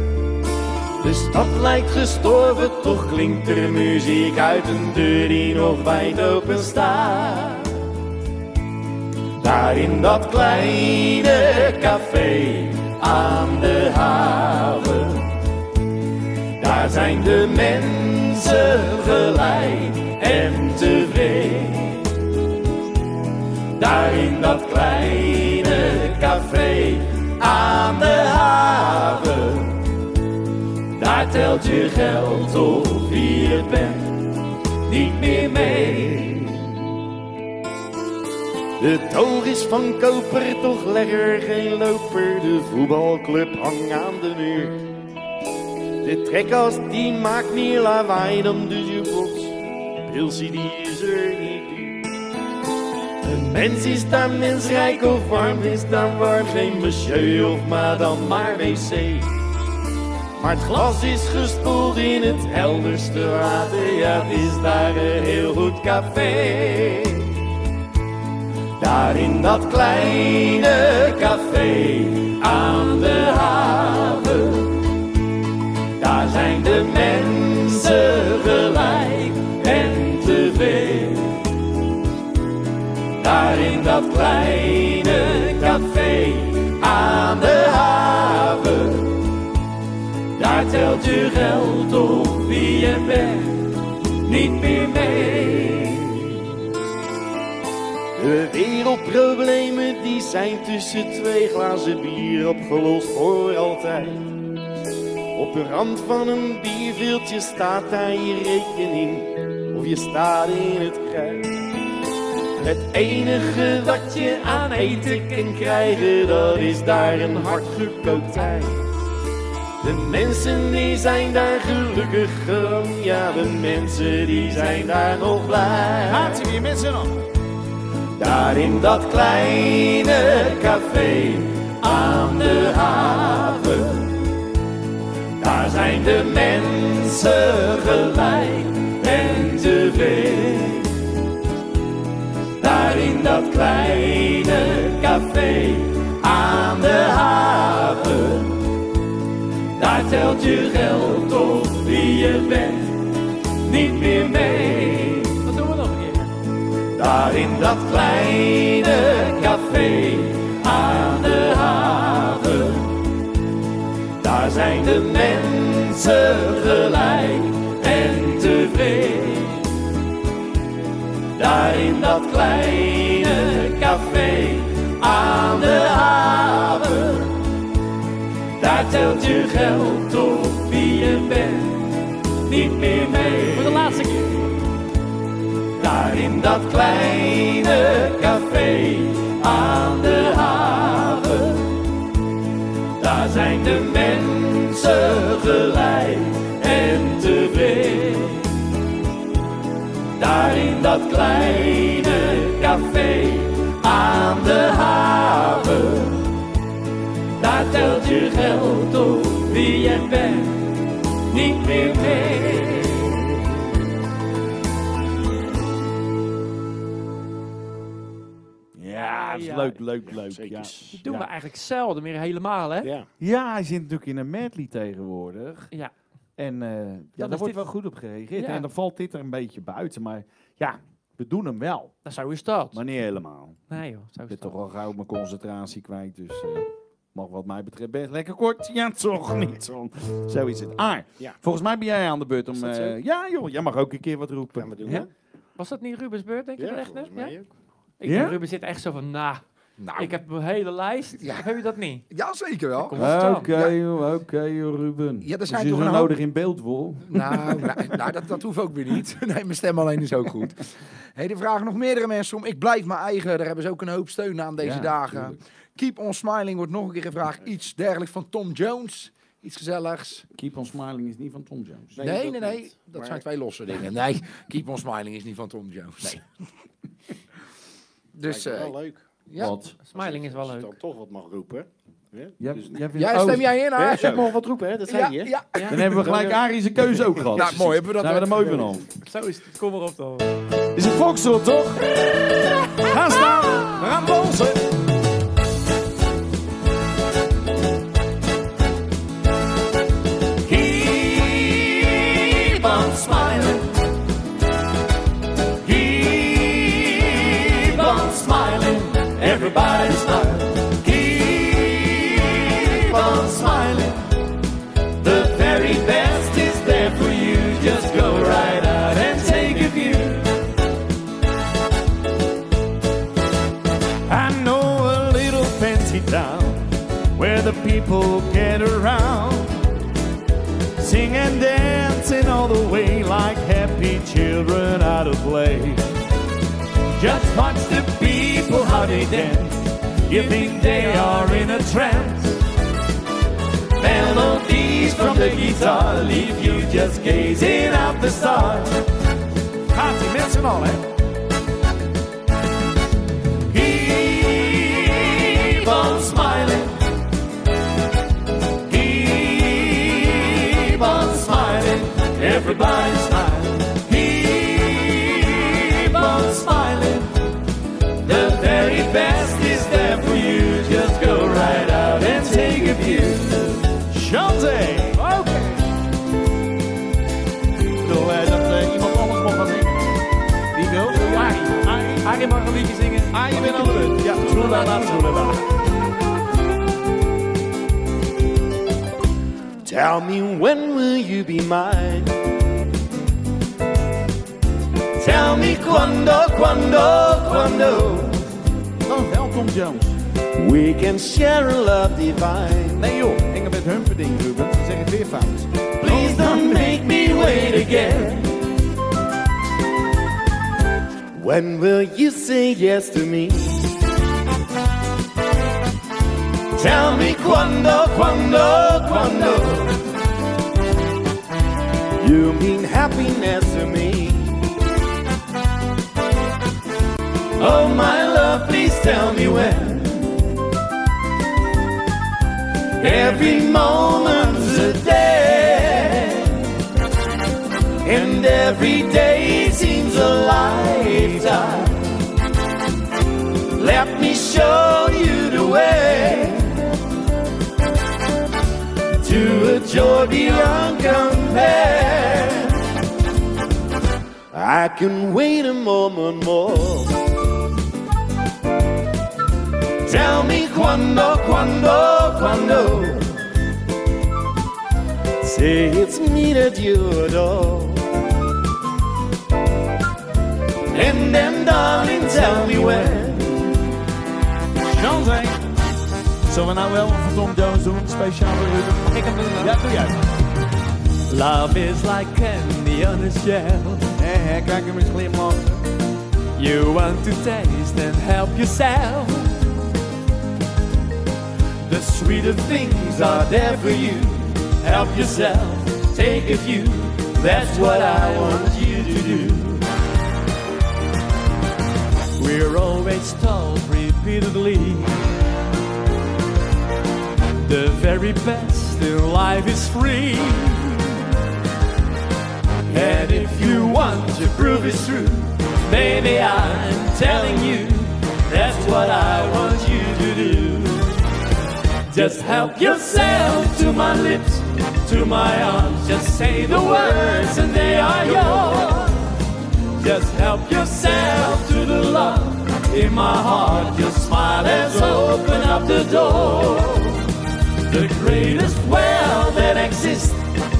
De stad lijkt gestorven, toch klinkt er muziek uit een deur die nog wijd open staat. Daar in dat kleine café aan de haven. Daar zijn de mensen gelijk en tevreden. Daar in dat kleine café aan de haven. Daar telt je geld of je bent niet meer mee. De toog is van koper, toch legger geen loper. De voetbalclub hangt aan de muur. De trekkast die maakt meer lawaai dan de jukebox. Pilsie die is er niet. Een mens is daar mensrijk of warm is daar warm. Geen monsieur of madame, maar wc. Maar het glas is gespoeld in het helderste water. Ja, het is daar een heel goed café. Daar in dat kleine café aan de haven. Daar zijn de mensen gelijk en tevreden. Daar in dat kleine café aan de haven. Daar telt je geld of wie je bent niet meer mee. De wereldproblemen die zijn tussen twee glazen bier opgelost voor altijd. Op de rand van een bierveeltje staat daar je rekening. Of je staat in het kruis. Het enige wat je aan eten kan krijgen, dat is daar een hard gekookt ei. De mensen die zijn daar gelukkig, ja de mensen die zijn daar nog blij. Ze weer met z'n allen. Daar in dat kleine café aan de haven. Daar zijn de mensen gelijk en tevreden. Daar in dat kleine café aan de haven. Daar telt je geld of wie je bent niet meer mee. Daar in dat kleine café aan de haven. Daar zijn de mensen gelijk en tevreden. Daar in dat kleine café aan de haven. Daar telt je geld of wie je bent niet meer mee. Voor de laatste keer. Dat kleine café aan de haven. Daar zijn de mensen gelijk en tevreden. Daar in dat kleine café aan de haven. Daar telt je geld op wie je bent niet meer mee. Ja, dat is Ja. leuk, leuk, leuk. Ja. Dat doen Ja. we eigenlijk zelden meer helemaal, hè? Ja. ja, hij zit natuurlijk in een medley tegenwoordig. Ja. En eh, ja, daar wordt dit- wel goed op gereageerd. Ja. En dan valt dit er een beetje buiten. Maar ja, we doen hem wel. Nou, zo is dat. Maar niet helemaal. Nee joh, zo Ik is ben toch al gauw mijn concentratie kwijt. Dus eh, mag wat mij betreft best lekker kort. Ja, toch niet. Zo, zo is het. Ah, Ja. volgens mij ben jij aan de beurt om... Eh, ja joh, jij mag ook een keer wat roepen. We doen, Ja? hè? Was dat niet Rubens beurt, denk je Ja, echt? volgens Ja? mij ook. Ik Ja? denk, Ruben zit echt zo van, nou, Nou, ik heb mijn hele lijst. Ja. Heb je dat niet? ja, zeker wel. Oké oké Ruben. Ja, Als zijn je toch een hoop- nodig in beeld wil. Nou, nou, nou, dat, dat hoeft ook weer niet. Nee, mijn stem alleen is ook goed. Hey, er vragen nog meerdere mensen om. Ik blijf mijn eigen. Daar hebben ze ook een hoop steun aan deze Ja, dagen. tuurlijk. Keep on smiling wordt nog een keer gevraagd. Iets dergelijks van Tom Jones. Iets gezelligs. Keep on smiling is niet van Tom Jones. Nee, nee, dat nee. Dat Maar- zijn twee losse dingen. Nee, Keep on smiling is niet van Tom Jones. Nee. dus, Lijkt me eh, wel leuk. ja. Wat? Smiling is wel Als je leuk. dan toch wat mag roepen. hè? Jij, Dus- jij vindt- Ja, oh, stem jij in, Hè, hè? Zeg maar wat roepen, hè? Dat zei Ja, je. ja. Dan hebben we gelijk Arie keuze ook gehad. Nou, mooi. Hebben we dat Zijn we er mooi van al. Zo is het. Kom maar op dan. Is het Foxtrot, toch? Ga staan. We people get around. Sing and dancing all the way like happy children out of play. Just watch the people how they dance. You think they are in a trance. Melodies from the guitar leave you just gazing out the stars. Gaat die mensen al, liedje zingen. Arie, je bent aan de beurt. Ja, Troela, Troela. Tell me when will you be mine? Tell me quando, quando, quando Dan Jones. we can share a love divine. Nee joh, Engelbert Humperdinck, Ruben. Het weer fout. Please don't make me wait again. When will you say yes to me? Tell me quando, quando, quando. You mean happiness to me? Oh, my love, please tell me when. Every moment's a day, and every day a lifetime. Let me show you the way to a joy beyond compare. I can wait a moment more. Tell me quando, quando, quando. Say it's me that you adore. And then, darling, tell me. Jean zijn. Zullen we nou wel van Tom Jones doen? Speciale rubriek. Mag ik hem doen? Ja, doe jij. Love is like candy on a shell. Hé, hé, kijk hem eens glimlachen. You want to taste and help yourself. The sweeter things are there for you. Help yourself, take a few. That's what I want you to do. We're always told repeatedly the very best in life is free. And if you want to prove it's true, baby, I'm telling you, that's what I want you to do. Just help yourself to my lips, to my arms. Just say the words and they are yours. Just help yourself to the love in my heart. Your smile has opened up the door. The greatest wealth that exists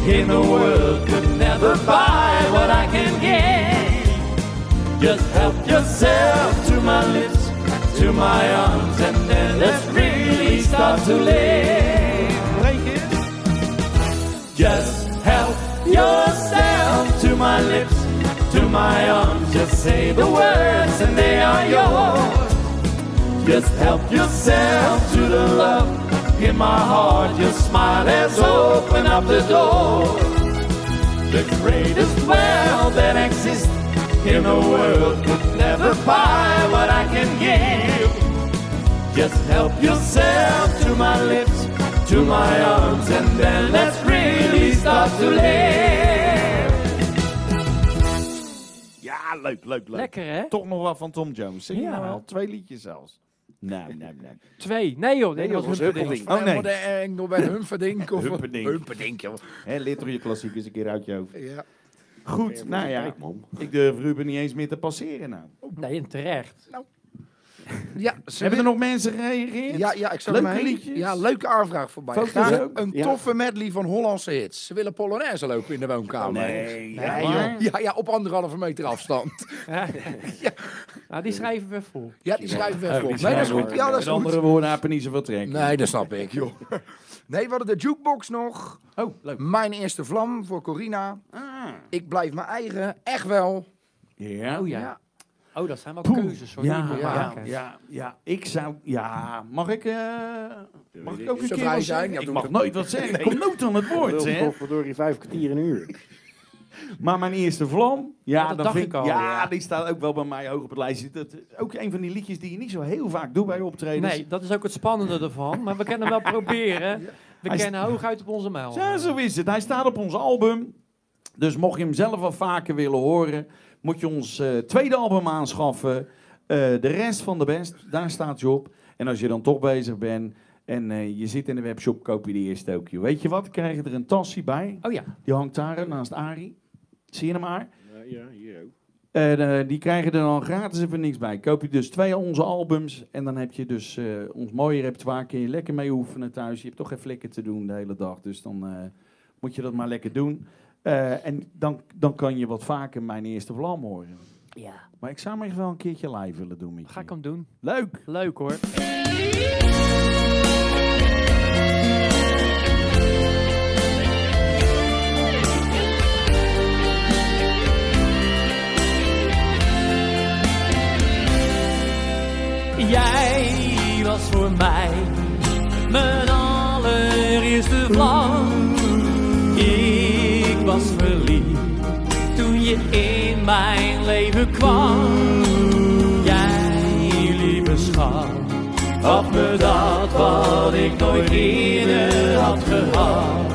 in the world could never buy what I can give. Just help yourself to my lips, to my arms, and then let's really start to live. Just help yourself to my lips, to my arms. Just say the words and they are yours. Just help yourself to the love in my heart. Your smile has opened up the door. The greatest wealth that exists in the world could never buy what I can give. Just help yourself to my lips, to my arms, and then let's really start to live. Ja, leuk, leuk, leuk. Lekker hè? Toch nog wat van Tom Jones. Zing Ja. ja. wel. Twee liedjes zelfs. Nee, nee, nee. Twee. Nee joh, nee, Nee, dat was Humperdinck. Oh, nee. Ik nog bij Humperdinck of Humperdinck. Humperdinck, joh. Hè, leer toch je klassiekers een keer uit je hoofd. Ja. Goed, nou ja. Ik durf Ruben niet eens meer te passeren nou. Nee, en terecht. Ja, ze Hebben er nog mensen gereageerd? Ja, ja, ik zag Leuke liedjes? Ja, leuke aanvraag voorbij. Foto's Graag ook? Een Ja. toffe medley van Hollandse hits. Ze willen Polonaise lopen in de woonkamer. Nee, Ja, ja, joh. ja, ja, op anderhalve meter afstand. Ja. Nou, die schrijven we vol. Ja, die schrijven we op. Nee, dat is goed. Ja, dat is Met goed. andere woorden, er niet zoveel trek. Nee, dat snap ik, joh. Nee, we hadden de jukebox nog. Oh, leuk. Mijn eerste vlam voor Corina. Ah. Ik blijf mijn eigen, echt wel. Ja. Oh ja. Ja. Oh, dat zijn wel Poeh. keuzes hoor. die Ja, ja, ja, ja, ik zou... Ja, mag ik... eh, mag ik ook een keer vrij wat zijn? zeggen? Ja, ik mag het. nooit wat zeggen. Ik kom nooit aan het woord, hè. Verdorie, vijf kwartier een uur. Maar mijn eerste vlam, ja, Ja, dat vind ik al, ja, ja. die staat ook wel bij mij hoog op het lijstje. Dat is ook een van die liedjes die je niet zo heel vaak doet bij optredens. Nee, dat is ook het spannende ervan. Maar we kunnen wel proberen. We Hij kennen hooguit op onze mijl. Ja, zo is het. Hij staat op ons album. Dus mocht je hem zelf wel vaker willen horen, moet je ons eh, tweede album aanschaffen. Eh, de rest van de best, daar staat je op. En als je dan toch bezig bent en eh, je zit in de webshop, koop je die eerste ook. Weet je wat? Krijg je er een tasje bij. Oh ja. Die hangt daar naast Arie. Zie je hem maar? Ja, hier ook. En, eh, die krijgen er dan gratis even niks bij. Koop je dus twee onze albums en dan heb je dus eh, ons mooie repertoire. Kun je lekker mee oefenen thuis. Je hebt toch geen flikken te doen de hele dag. Dus dan eh, moet je dat maar lekker doen. Eh, en dan, dan kan je wat vaker mijn eerste vlam horen. Ja. Maar ik zou maar even wel een keertje live willen doen met je. Ga ik hem doen. Leuk! Leuk hoor. Jij was voor mij mijn allereerste vlam. Toen je in mijn leven kwam. Jij, lieve schat, gaf me dat wat ik nooit eerder had gehad.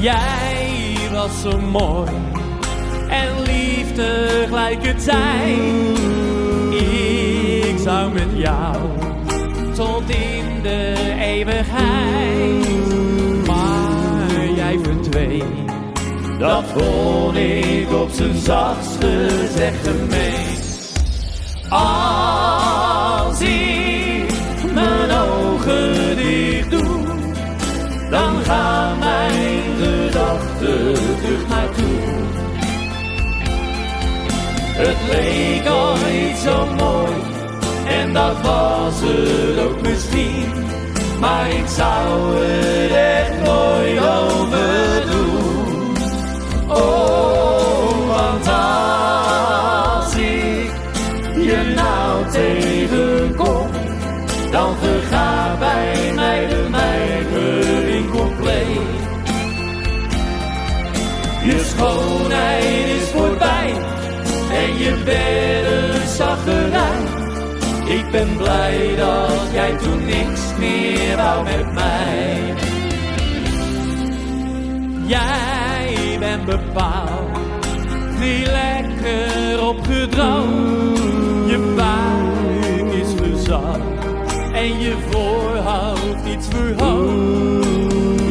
Jij was zo mooi en lief tegelijkertijd. Ik zou met jou tot in de Maar jij verdween, dat vond ik op zijn zachtst gezegd gemeen. Als ik mijn ogen dicht doe, dan gaan mijn gedachten terug naartoe. Het leek ooit zo mooi, en dat was het ook misschien. Maar ik zou het echt nooit overdoen. Oh, want als ik je nou tegenkom, dan vergaat bij mij de mijmering compleet. Je schoonheid is voorbij en je bent een. Ik ben blij dat jij toen niks meer wou met mij. Jij bent bepaald niet lekker opgedroomd. Je buik is gezakt en je voorhoofd iets verhoogd.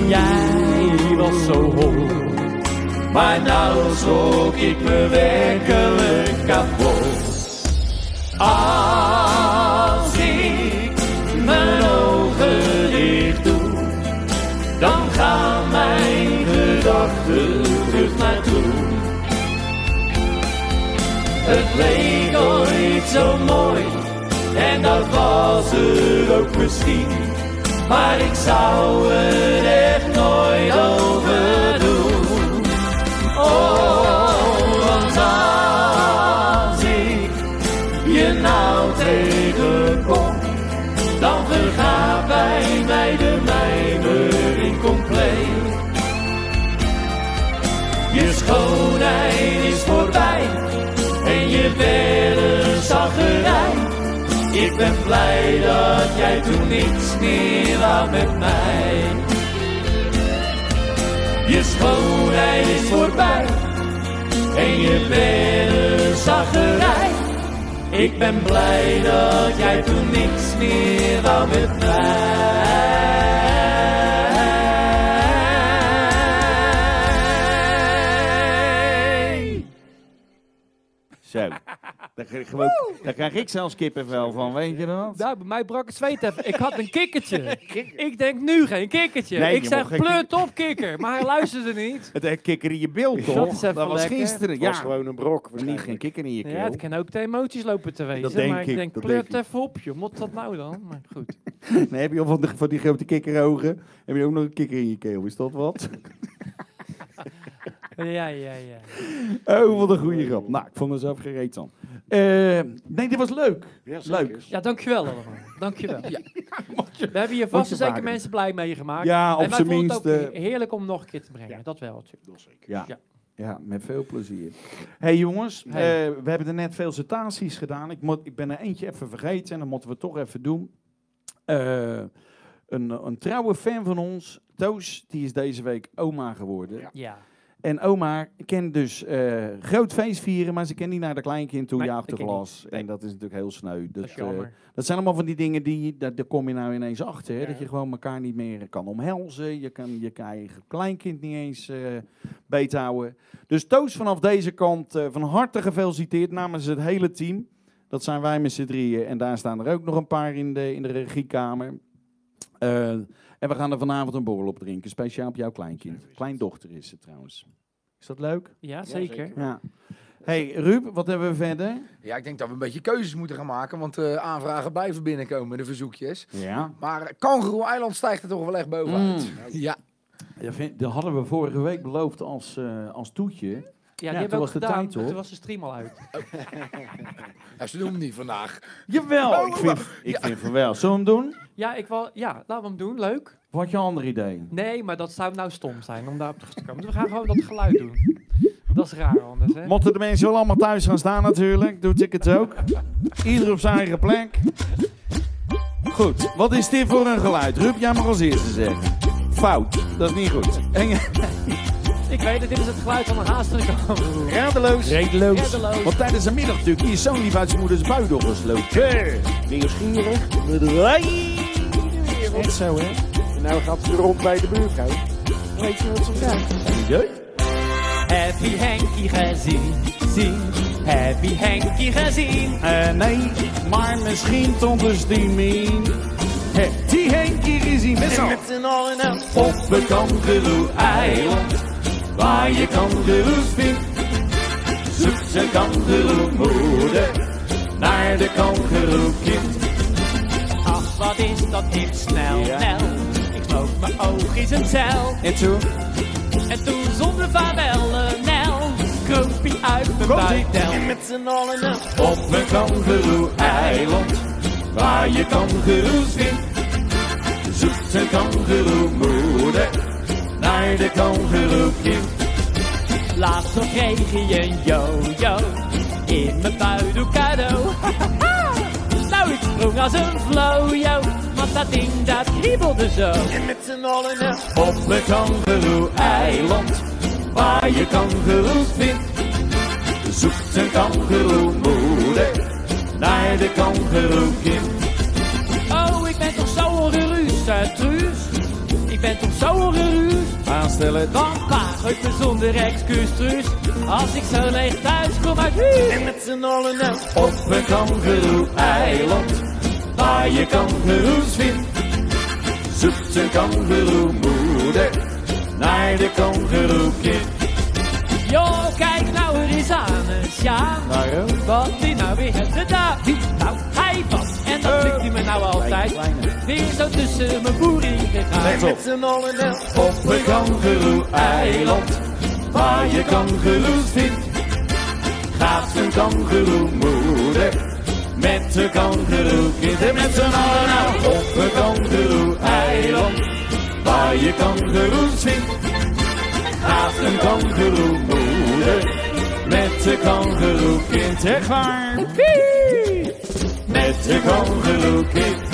Jij was zo hoog, maar nou schrok ik me werkelijk kapot. Als Het leek ooit zo mooi, en dat was het ook misschien. Maar ik zou het echt nooit overdoen. Oh, want als ik je nou tegenkom, dan vergaat bij mij de mijmering compleet. Je schoonheid Ik ben blij dat jij toen niks meer wou met mij. Je schoonheid is voorbij en je bent. Ik ben blij dat jij toen niks meer wou met mij. Daar krijg, ik gewoon- daar krijg ik zelfs kippenvel van, weet je dat? Nou, bij mij brak het zweet even. Ik had een kikkertje. ik denk nu geen kikkertje. Nee, ik je zeg pleurt op kikker, maar hij luisterde niet. Het heeft kikker in je beeld, toch? Dat is was lekker. gisteren. Het Ja, was gewoon een brok. niet geen kikker in je keel. Ja, het kan ook de emoties lopen te wezen. denk maar ik ik, denk, dat pleurt even op, joh. Moet dat nou dan? Maar goed. Nee, heb je al van, de, van die grote kikkerogen? Heb je ook nog een kikker in je keel? Is dat wat? Ja, ja, ja. Oh, wat een goede grap. Nou, ik vond mezelf gereed dan. Eh, nee, dit was leuk. Ja. Leuk. Ja, dankjewel allemaal. Dankjewel. Ja. We hebben hier vast je en zeker mensen blij meegemaakt. Ja, en op zijn vonden het minst. ook eh, heerlijk om nog een keer te brengen. Ja. Dat wel. natuurlijk. Dat zeker. ja. Ja. Ja, met veel plezier. hey, jongens, Hey. eh, we hebben er net veel citaties gedaan. Ik, moet, ik ben er eentje even vergeten en dat moeten we toch even doen. Eh, een, een trouwe fan van ons, Toos, die is deze week oma geworden. Ja. Ja. En oma kent dus eh, groot feest vieren, maar ze kent niet naar de kleinkind toe, Nee, achterglas. niet. Nee. En dat is natuurlijk heel sneu. Dat Dat, is eh, dat zijn allemaal van die dingen die, daar, daar kom je nou ineens achter. Hè? Ja. Dat je gewoon elkaar niet meer kan omhelzen. Je kan je eigen kleinkind niet eens eh beet houden. Dus Toos vanaf deze kant van harte gefeliciteerd namens het hele team. Dat zijn wij met z'n drieën. En daar staan er ook nog een paar in de, in de regiekamer. Eh, en we gaan er vanavond een borrel op drinken. Speciaal op jouw kleinkind. Kleindochter is het trouwens. Is dat leuk? Ja, zeker. Ja. Hey Ruud, wat hebben we verder? Ja, ik denk dat we een beetje keuzes moeten gaan maken, want de aanvragen blijven binnenkomen, de verzoekjes. Ja. Maar Kangaroo Eiland stijgt er toch wel echt bovenuit. Mm. Ja, Ja, vind- dat hadden we vorige week beloofd als, eh, als toetje. Die toen hebben we ook was de gedaan. tijd, hoor. Toen was de stream al uit. Ja, ze doen hem niet vandaag. Jawel, ik vind, ik vind van wel. Zullen we hem doen? Ja, ik wil, ja, laten we hem doen. Leuk. Had je een ander idee? Nee, maar dat zou nou stom zijn om daarop terug te komen. Dus we gaan gewoon dat geluid doen. Dat is raar anders, hè? Mochten de mensen wel allemaal thuis gaan staan natuurlijk, doe ik het ook. Ieder op zijn eigen plek. Goed, wat is dit voor een geluid? Rup, jij mag als eerste zeggen. Fout, dat is niet goed. En, Ik weet het, dit is het geluid van een haastige radeloos. Redeloos. Reddeloos. Want tijdens de middagtuk is zo'n lief uit zijn moeders buidel gesloten. Nieuwsgierig. Echt zo, hè? En nou gaat ze rond bij de buurvrouw. Weet je wat ze zegt? Heb je Henkie gezien? Zien. Heb je Henkie gezien? Eh, nee, maar misschien tot een stieming. Hé, die Henkie gezien met z'n Met z'n allen. Op een kangeroe-eiland, waar je kangeroes vindt. Zoekt zijn kangeroemoeder naar de kangeroekind. Ach, wat is dat dit snel, Ja. snel. Ik smook mijn oogjes een cel. En toen? En toen zonder vaarwel Nel. Kroop hij uit mijn buidel. Met z'n allen. Op een kangeroe-eiland, waar je kangeroes vindt. Zoekt zijn kangeroemoeder naar de kangeroekind. Laatst nog kreeg hij een yo-yo. In mijn buidel cadeau. nou, ik sprong als een flow-yo. Want dat ding dat kriebelde zo. En met z'n allen. Op een kangeroe-eiland, waar je kangeroes vindt. Zoekt een kangeroemoeder naar de kangeroekind. Oh, ik ben toch zo ongeruus, uh, Truus. Ik ben toch zo ongeruus. Aanstellen. Dan pa ik me zonder excuus. Als ik zo leeg thuis kom uit huis. En met z'n allen nou. Op een kangeroe-eiland, waar je kangeroes vindt. Zoekt een kangeroemoeder naar de kangeroekind. Yo, kijk nou er eens aan, eh, Sjaan. Waarom? Wat die nou weer heeft gedaan. Nou, hij was. En dat lukt hij me nou altijd. Weer zo tussen mijn boerie gegaan. Let op. Met z'n allen. Op een kangeroe-eiland, waar je kangeroes vindt. Gaat een kangeroemoeder met de kangeroekind. En met z'n allen nou op een kangeroe-eiland, waar je kangeroes vindt. Gaat een kangeroemoeder met de kangeroekind. Echt waar? Met de kangeroekind.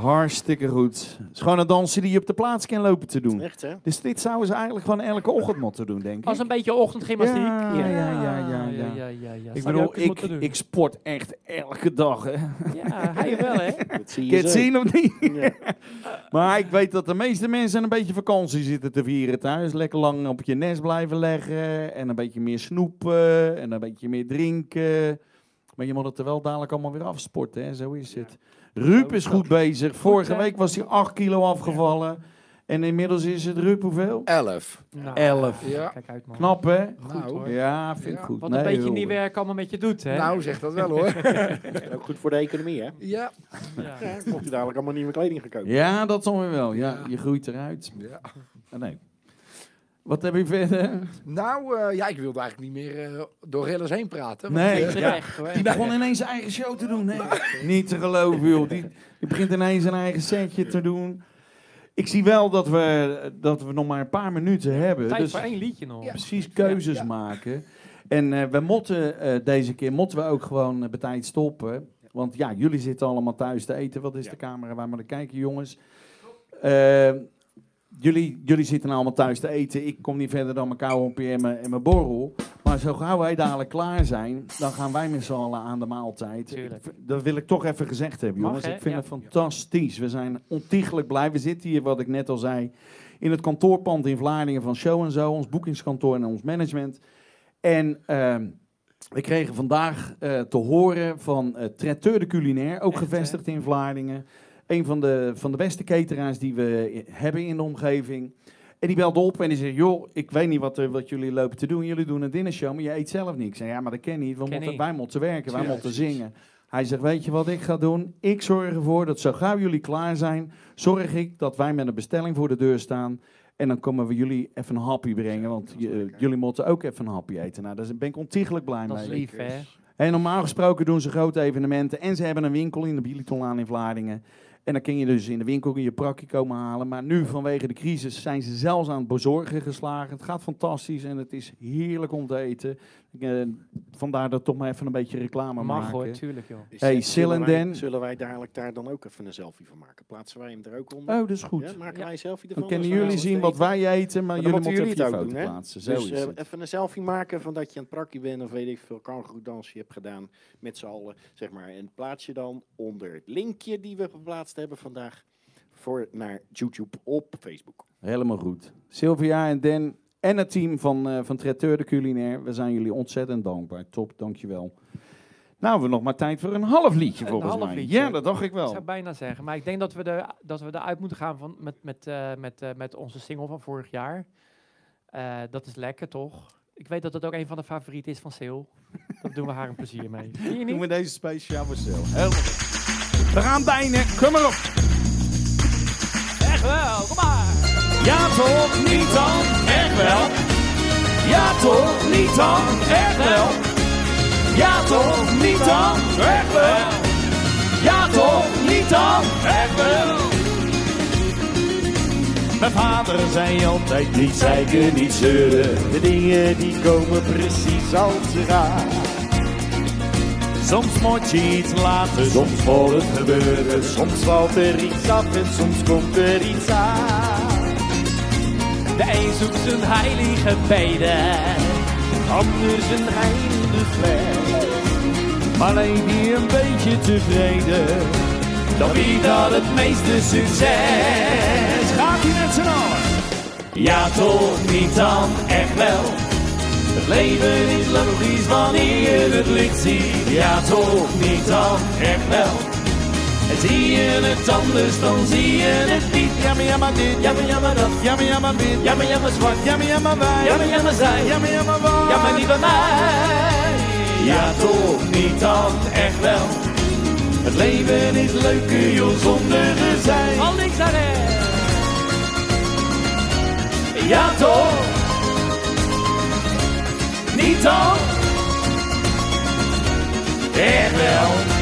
Hartstikke goed. Het is gewoon een dansje die je op de plaats kan lopen te doen. Echt, hè? Dus dit zouden ze eigenlijk gewoon elke ochtend moeten doen, denk ik. Als een beetje ochtendgymnastiek. Ja, ja, ja, ja, ja. ja, ja, ja, ja. ik bedoel, ik, ik sport echt elke dag. Hè. Ja, hij wel, hè? Dat zie je je het zo. zien of niet? Ja. maar ik weet dat de meeste mensen een beetje vakantie zitten te vieren thuis. Lekker lang op je nest blijven leggen. En een beetje meer snoepen. En een beetje meer drinken. Maar je moet het er wel dadelijk allemaal weer afsporten. Hè? Zo is het. Ruud is goed bezig. Vorige week was hij 8 kilo afgevallen. En inmiddels is het Ruud hoeveel? Elf. Nou, 11. Ja. Kijk uit, man. Knap hè? Nou, Ja, vind ik Ja. goed. Wat Nee, een beetje niet werk allemaal met je doet, hè? nou zeg dat wel hoor. Ook goed voor de economie, hè? ja. ja. Ja, mocht je dadelijk allemaal nieuwe kleding gaan kopen. Ja, dat dan weer wel. Ja, Ja. je groeit eruit. ja. Ah, nee. Wat heb je verder? Nou, eh, ja, ik wilde eigenlijk niet meer eh, door Rillers heen praten. Nee. Terecht, hoor. Die begon ineens zijn eigen show te doen. Nee. Niet te geloven, joh. Die, die begint ineens een eigen setje te doen. Ik zie wel dat we, dat we nog maar een paar minuten hebben. Tijd dus voor één liedje nog. precies keuzes Ja, ja. maken. En eh, we moeten eh, deze keer moeten we ook gewoon uh, bij tijd stoppen. Want ja, jullie zitten allemaal thuis te eten. Wat is de camera waar we naar kijken, jongens? Eh, jullie, jullie zitten nou allemaal thuis te eten. Ik kom niet verder dan mijn koude en mijn, en mijn borrel. Maar zo gauw wij dadelijk klaar zijn, dan gaan wij met z'n allen aan de maaltijd. Tuurlijk. Dat wil ik toch even gezegd hebben, jongens. ik vind Ja. het fantastisch. We zijn ontiegelijk blij. We zitten hier, wat ik net al zei, in het kantoorpand in Vlaardingen van Show en Zo, ons boekingskantoor en ons management. En ehm, we kregen vandaag eh, te horen van uh, Traiteur de Culinaire, ook Echt, gevestigd in Vlaardingen. Een van de, van de beste cateraars die we hebben in de omgeving. En die belde op en die zei, joh, ik weet niet wat, er, wat jullie lopen te doen. Jullie doen een dinnershow, maar je eet zelf. Ik zei, ja, maar dat ken niet. We Ken moeten, niet. wij moeten werken, wij moeten zingen. Hij zegt, weet je wat ik ga doen? Ik zorg ervoor dat zo gauw jullie klaar zijn, zorg ik dat wij met een bestelling voor de deur staan. En dan komen we jullie even een hapje brengen, want je- jullie moeten ook even een hapje eten. Nou, daar ben ik ontiegelijk blij Dat is mee. lief, hè? En normaal gesproken doen ze grote evenementen. En ze hebben een winkel in de Bilitonlaan in Vlaardingen. En dan kun je dus in de winkel je prakje komen halen. Maar nu vanwege de crisis zijn ze zelfs aan het bezorgen geslagen. Het gaat fantastisch en het is heerlijk om te eten. Eh, vandaar dat toch maar even een beetje reclame Mag maken. hoor, tuurlijk joh. Hey, zullen Sil en wij- Dan. Zullen wij dadelijk daar dan ook even een selfie van maken? Plaatsen wij hem er ook onder? Oh, dat is goed. Ja, maken Ja. wij een selfie ervan? Dan kunnen jullie zien wat wij eten, maar, Maar jullie dan moeten jullie het ook foto doen, hè? plaatsen. Zo Dus is het. even een selfie maken van dat je aan het prakje bent of weet ik veel kangeroedansje hebt gedaan met z'n allen, zeg maar. En plaats je dan onder het linkje die we geplaatst hebben vandaag voor naar YouTube op Facebook. Helemaal goed. Sylvia en Dan en het team van, eh van Traiteur de Culinaire, we zijn jullie ontzettend dankbaar. Top, dankjewel. Nou, we hebben nog maar tijd voor een half liedje Een volgens half mij. liedje. Ja, dat dacht ik Ik wel. zou bijna zeggen. Maar ik denk dat we, er, dat we eruit moeten gaan van, met, met, eh, met, eh, met onze single van vorig jaar. Dat is lekker, toch? Ik weet dat dat ook een van de favorieten is van Sil. Dat doen we haar een plezier mee. Doen we deze speciaal voor Sil. Helemaal goed. We gaan bijna. Kom maar op. Echt wel, kom maar! Ja toch, niet dan, echt wel. Ja toch, niet dan, echt wel. Ja toch, niet dan, echt wel. Ja toch, niet dan, echt wel. Mijn vader zei altijd niet zeiken, niet zeuren. De dingen die komen precies als ze. Soms moet je iets laten, soms moet het gebeuren. Soms valt er iets af en soms komt er iets aan. De een zoekt zijn heilige beden. Anders een heilige fles. Maar leef je een beetje tevreden, dan wie dat het meeste succes. Gaat ie met z'n allen? Ja toch, niet dan, echt wel. Het leven is logisch wanneer je het licht ziet. Ja toch, niet dan, echt wel. En zie je het anders, dan zie je het niet. Ja maar ja maar dit, ja maar ja maar dat. Ja maar ja maar wit, ja maar ja maar zwart. Ja maar ja maar wij, ja maar ja maar zij. Ja maar ja maar waar, ja maar niet bij mij. Ja toch, niet dan, echt wel. Het leven is leuker joh zonder gezeik. Al links naar rechts. Ja toch? Niet dan? Echt wel.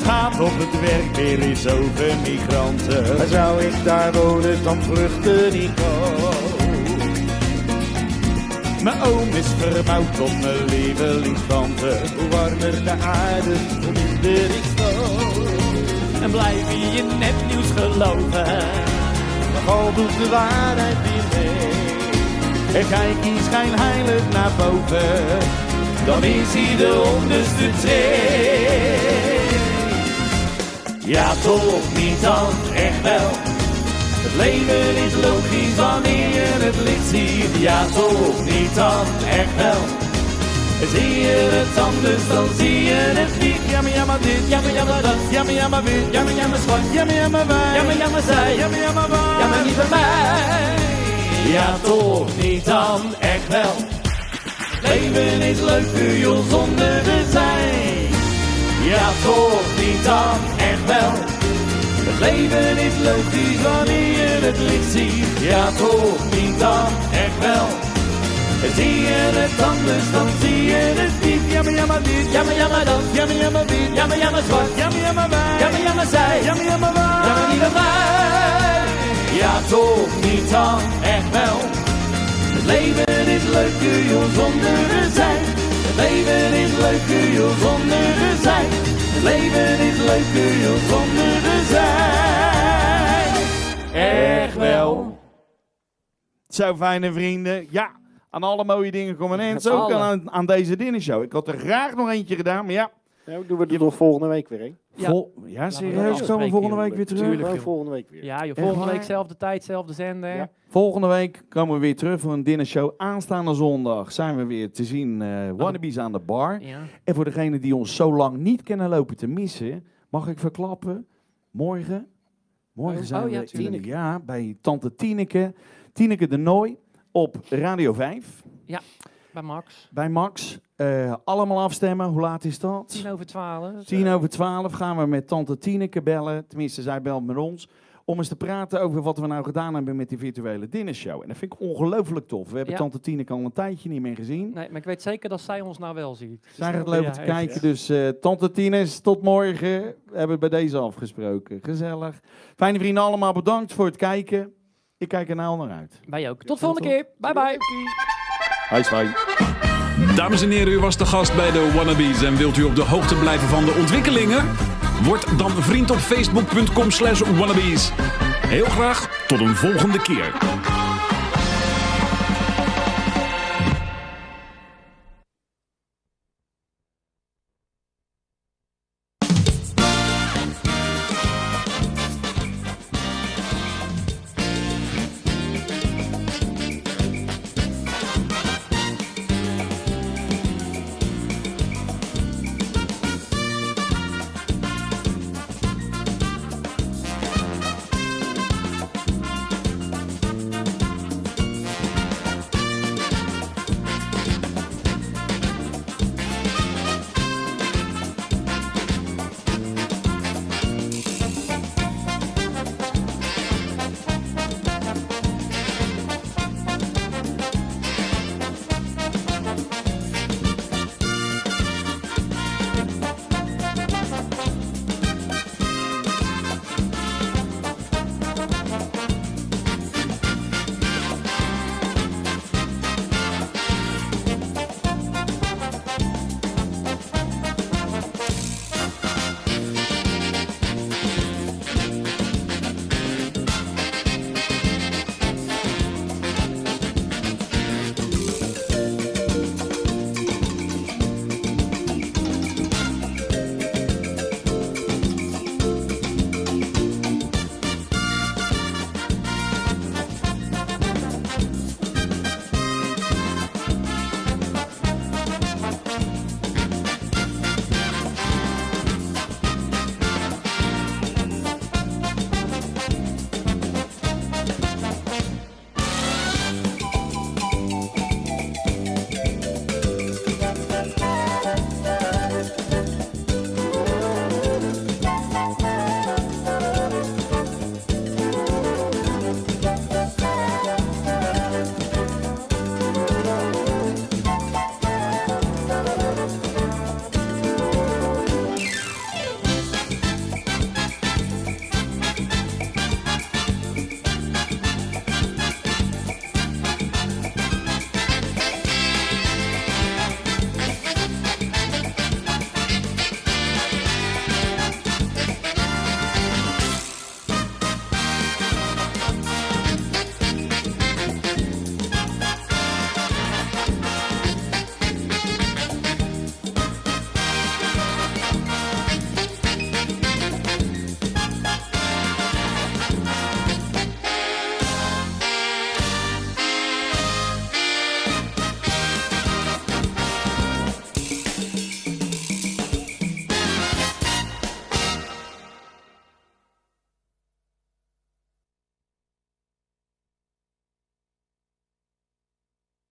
Het gaat op het werk weer eens over migranten. Maar zou ik daar wonen, dan vluchten ik ook. Mijn oom is verbouwd tot mijn lievelingstante. Hoe warmer de aarde, hoe minder ik stoot. En blijf je in nepnieuws geloven. Maar al doet de waarheid weer mee. En kijk eens schijnheilig naar boven. Dan is hij de onderste tree. Ja toch, niet dan, echt wel. Het leven is logisch wanneer je het licht ziet. Ja toch, niet dan, echt wel. En zie je het anders, dan zie je het niet. Ja maar ja maar dit, ja maar ja maar dat. Ja maar ja maar wit, ja maar ja maar zwart. Ja maar ja maar wij, ja maar ja maar zij. Ja maar ja maar waar, ja maar niet bij mij. Ja toch, niet dan, echt wel. Het leven is leuker joh zonder de zijn. Ja toch, niet dan, echt wel. Het leven is logisch wanneer je het licht ziet. Ja toch, niet dan, echt wel. Zie je het anders, dan zie je het niet. Ja maar ja maar dit, ja maar ja maar dat. Ja maar ja maar wit, ja maar ja maar zwart. Ja maar ja maar wij, ja maar ja maar zij. Ja maar ja maar waar, ja maar niet bij mij. Ja toch, niet dan, echt wel. Het leven is leuker joh zonder er zijn. Leven is leuker joh zonder er zijn. Het leven is leuker joh zonder er zijn. Echt wel. Zo, fijne vrienden. Ja, aan alle mooie dingen komen en zo ook aan, aan deze dinnershow. Ik had er graag nog eentje gedaan, maar ja. Nou, doen we er toch volgende week weer een? Ja. Vol, ja, we serieus, komen we volgende week weer terug? Tuurlijk. Volgende week weer. Ja, volgende week zelfde tijd, zelfde zender. Ja. Volgende week komen we weer terug voor een dinnershow. Aanstaande zondag zijn we weer te zien. eh Wannabes aan de bar. Ja. En voor degenen die ons zo lang niet kennen lopen te missen, mag ik verklappen, morgen, morgen Oh, zijn oh, we ja, in, tuurlijk. ja, bij tante Tineke, Tineke de Nooi op Radio 5, Bij Max. bij Max. Eh, allemaal afstemmen. Hoe laat is dat? Tien over twaalf. Tien over twaalf gaan we met tante Tineke bellen. Tenminste, zij belt met ons. Om eens te praten over wat we nou gedaan hebben met die virtuele dinnershow. En dat vind ik ongelooflijk tof. We hebben Ja. tante Tineke al een tijdje niet meer gezien. Nee, maar ik weet zeker dat zij ons nou wel ziet. Zij gaat lopen te Ja, kijken. Dus eh, tante Tines, tot morgen. We hebben bij deze afgesproken. Gezellig. Fijne vrienden, allemaal bedankt voor het kijken. Ik kijk er nou naar uit. Wij ook. Tot volgende keer. Bye bye. Hoi, hoi. Dames en heren, u was de gast bij de Wannabes en wilt u op de hoogte blijven van de ontwikkelingen? Word dan vriend op facebook.com slash wannabes. Heel graag tot een volgende keer.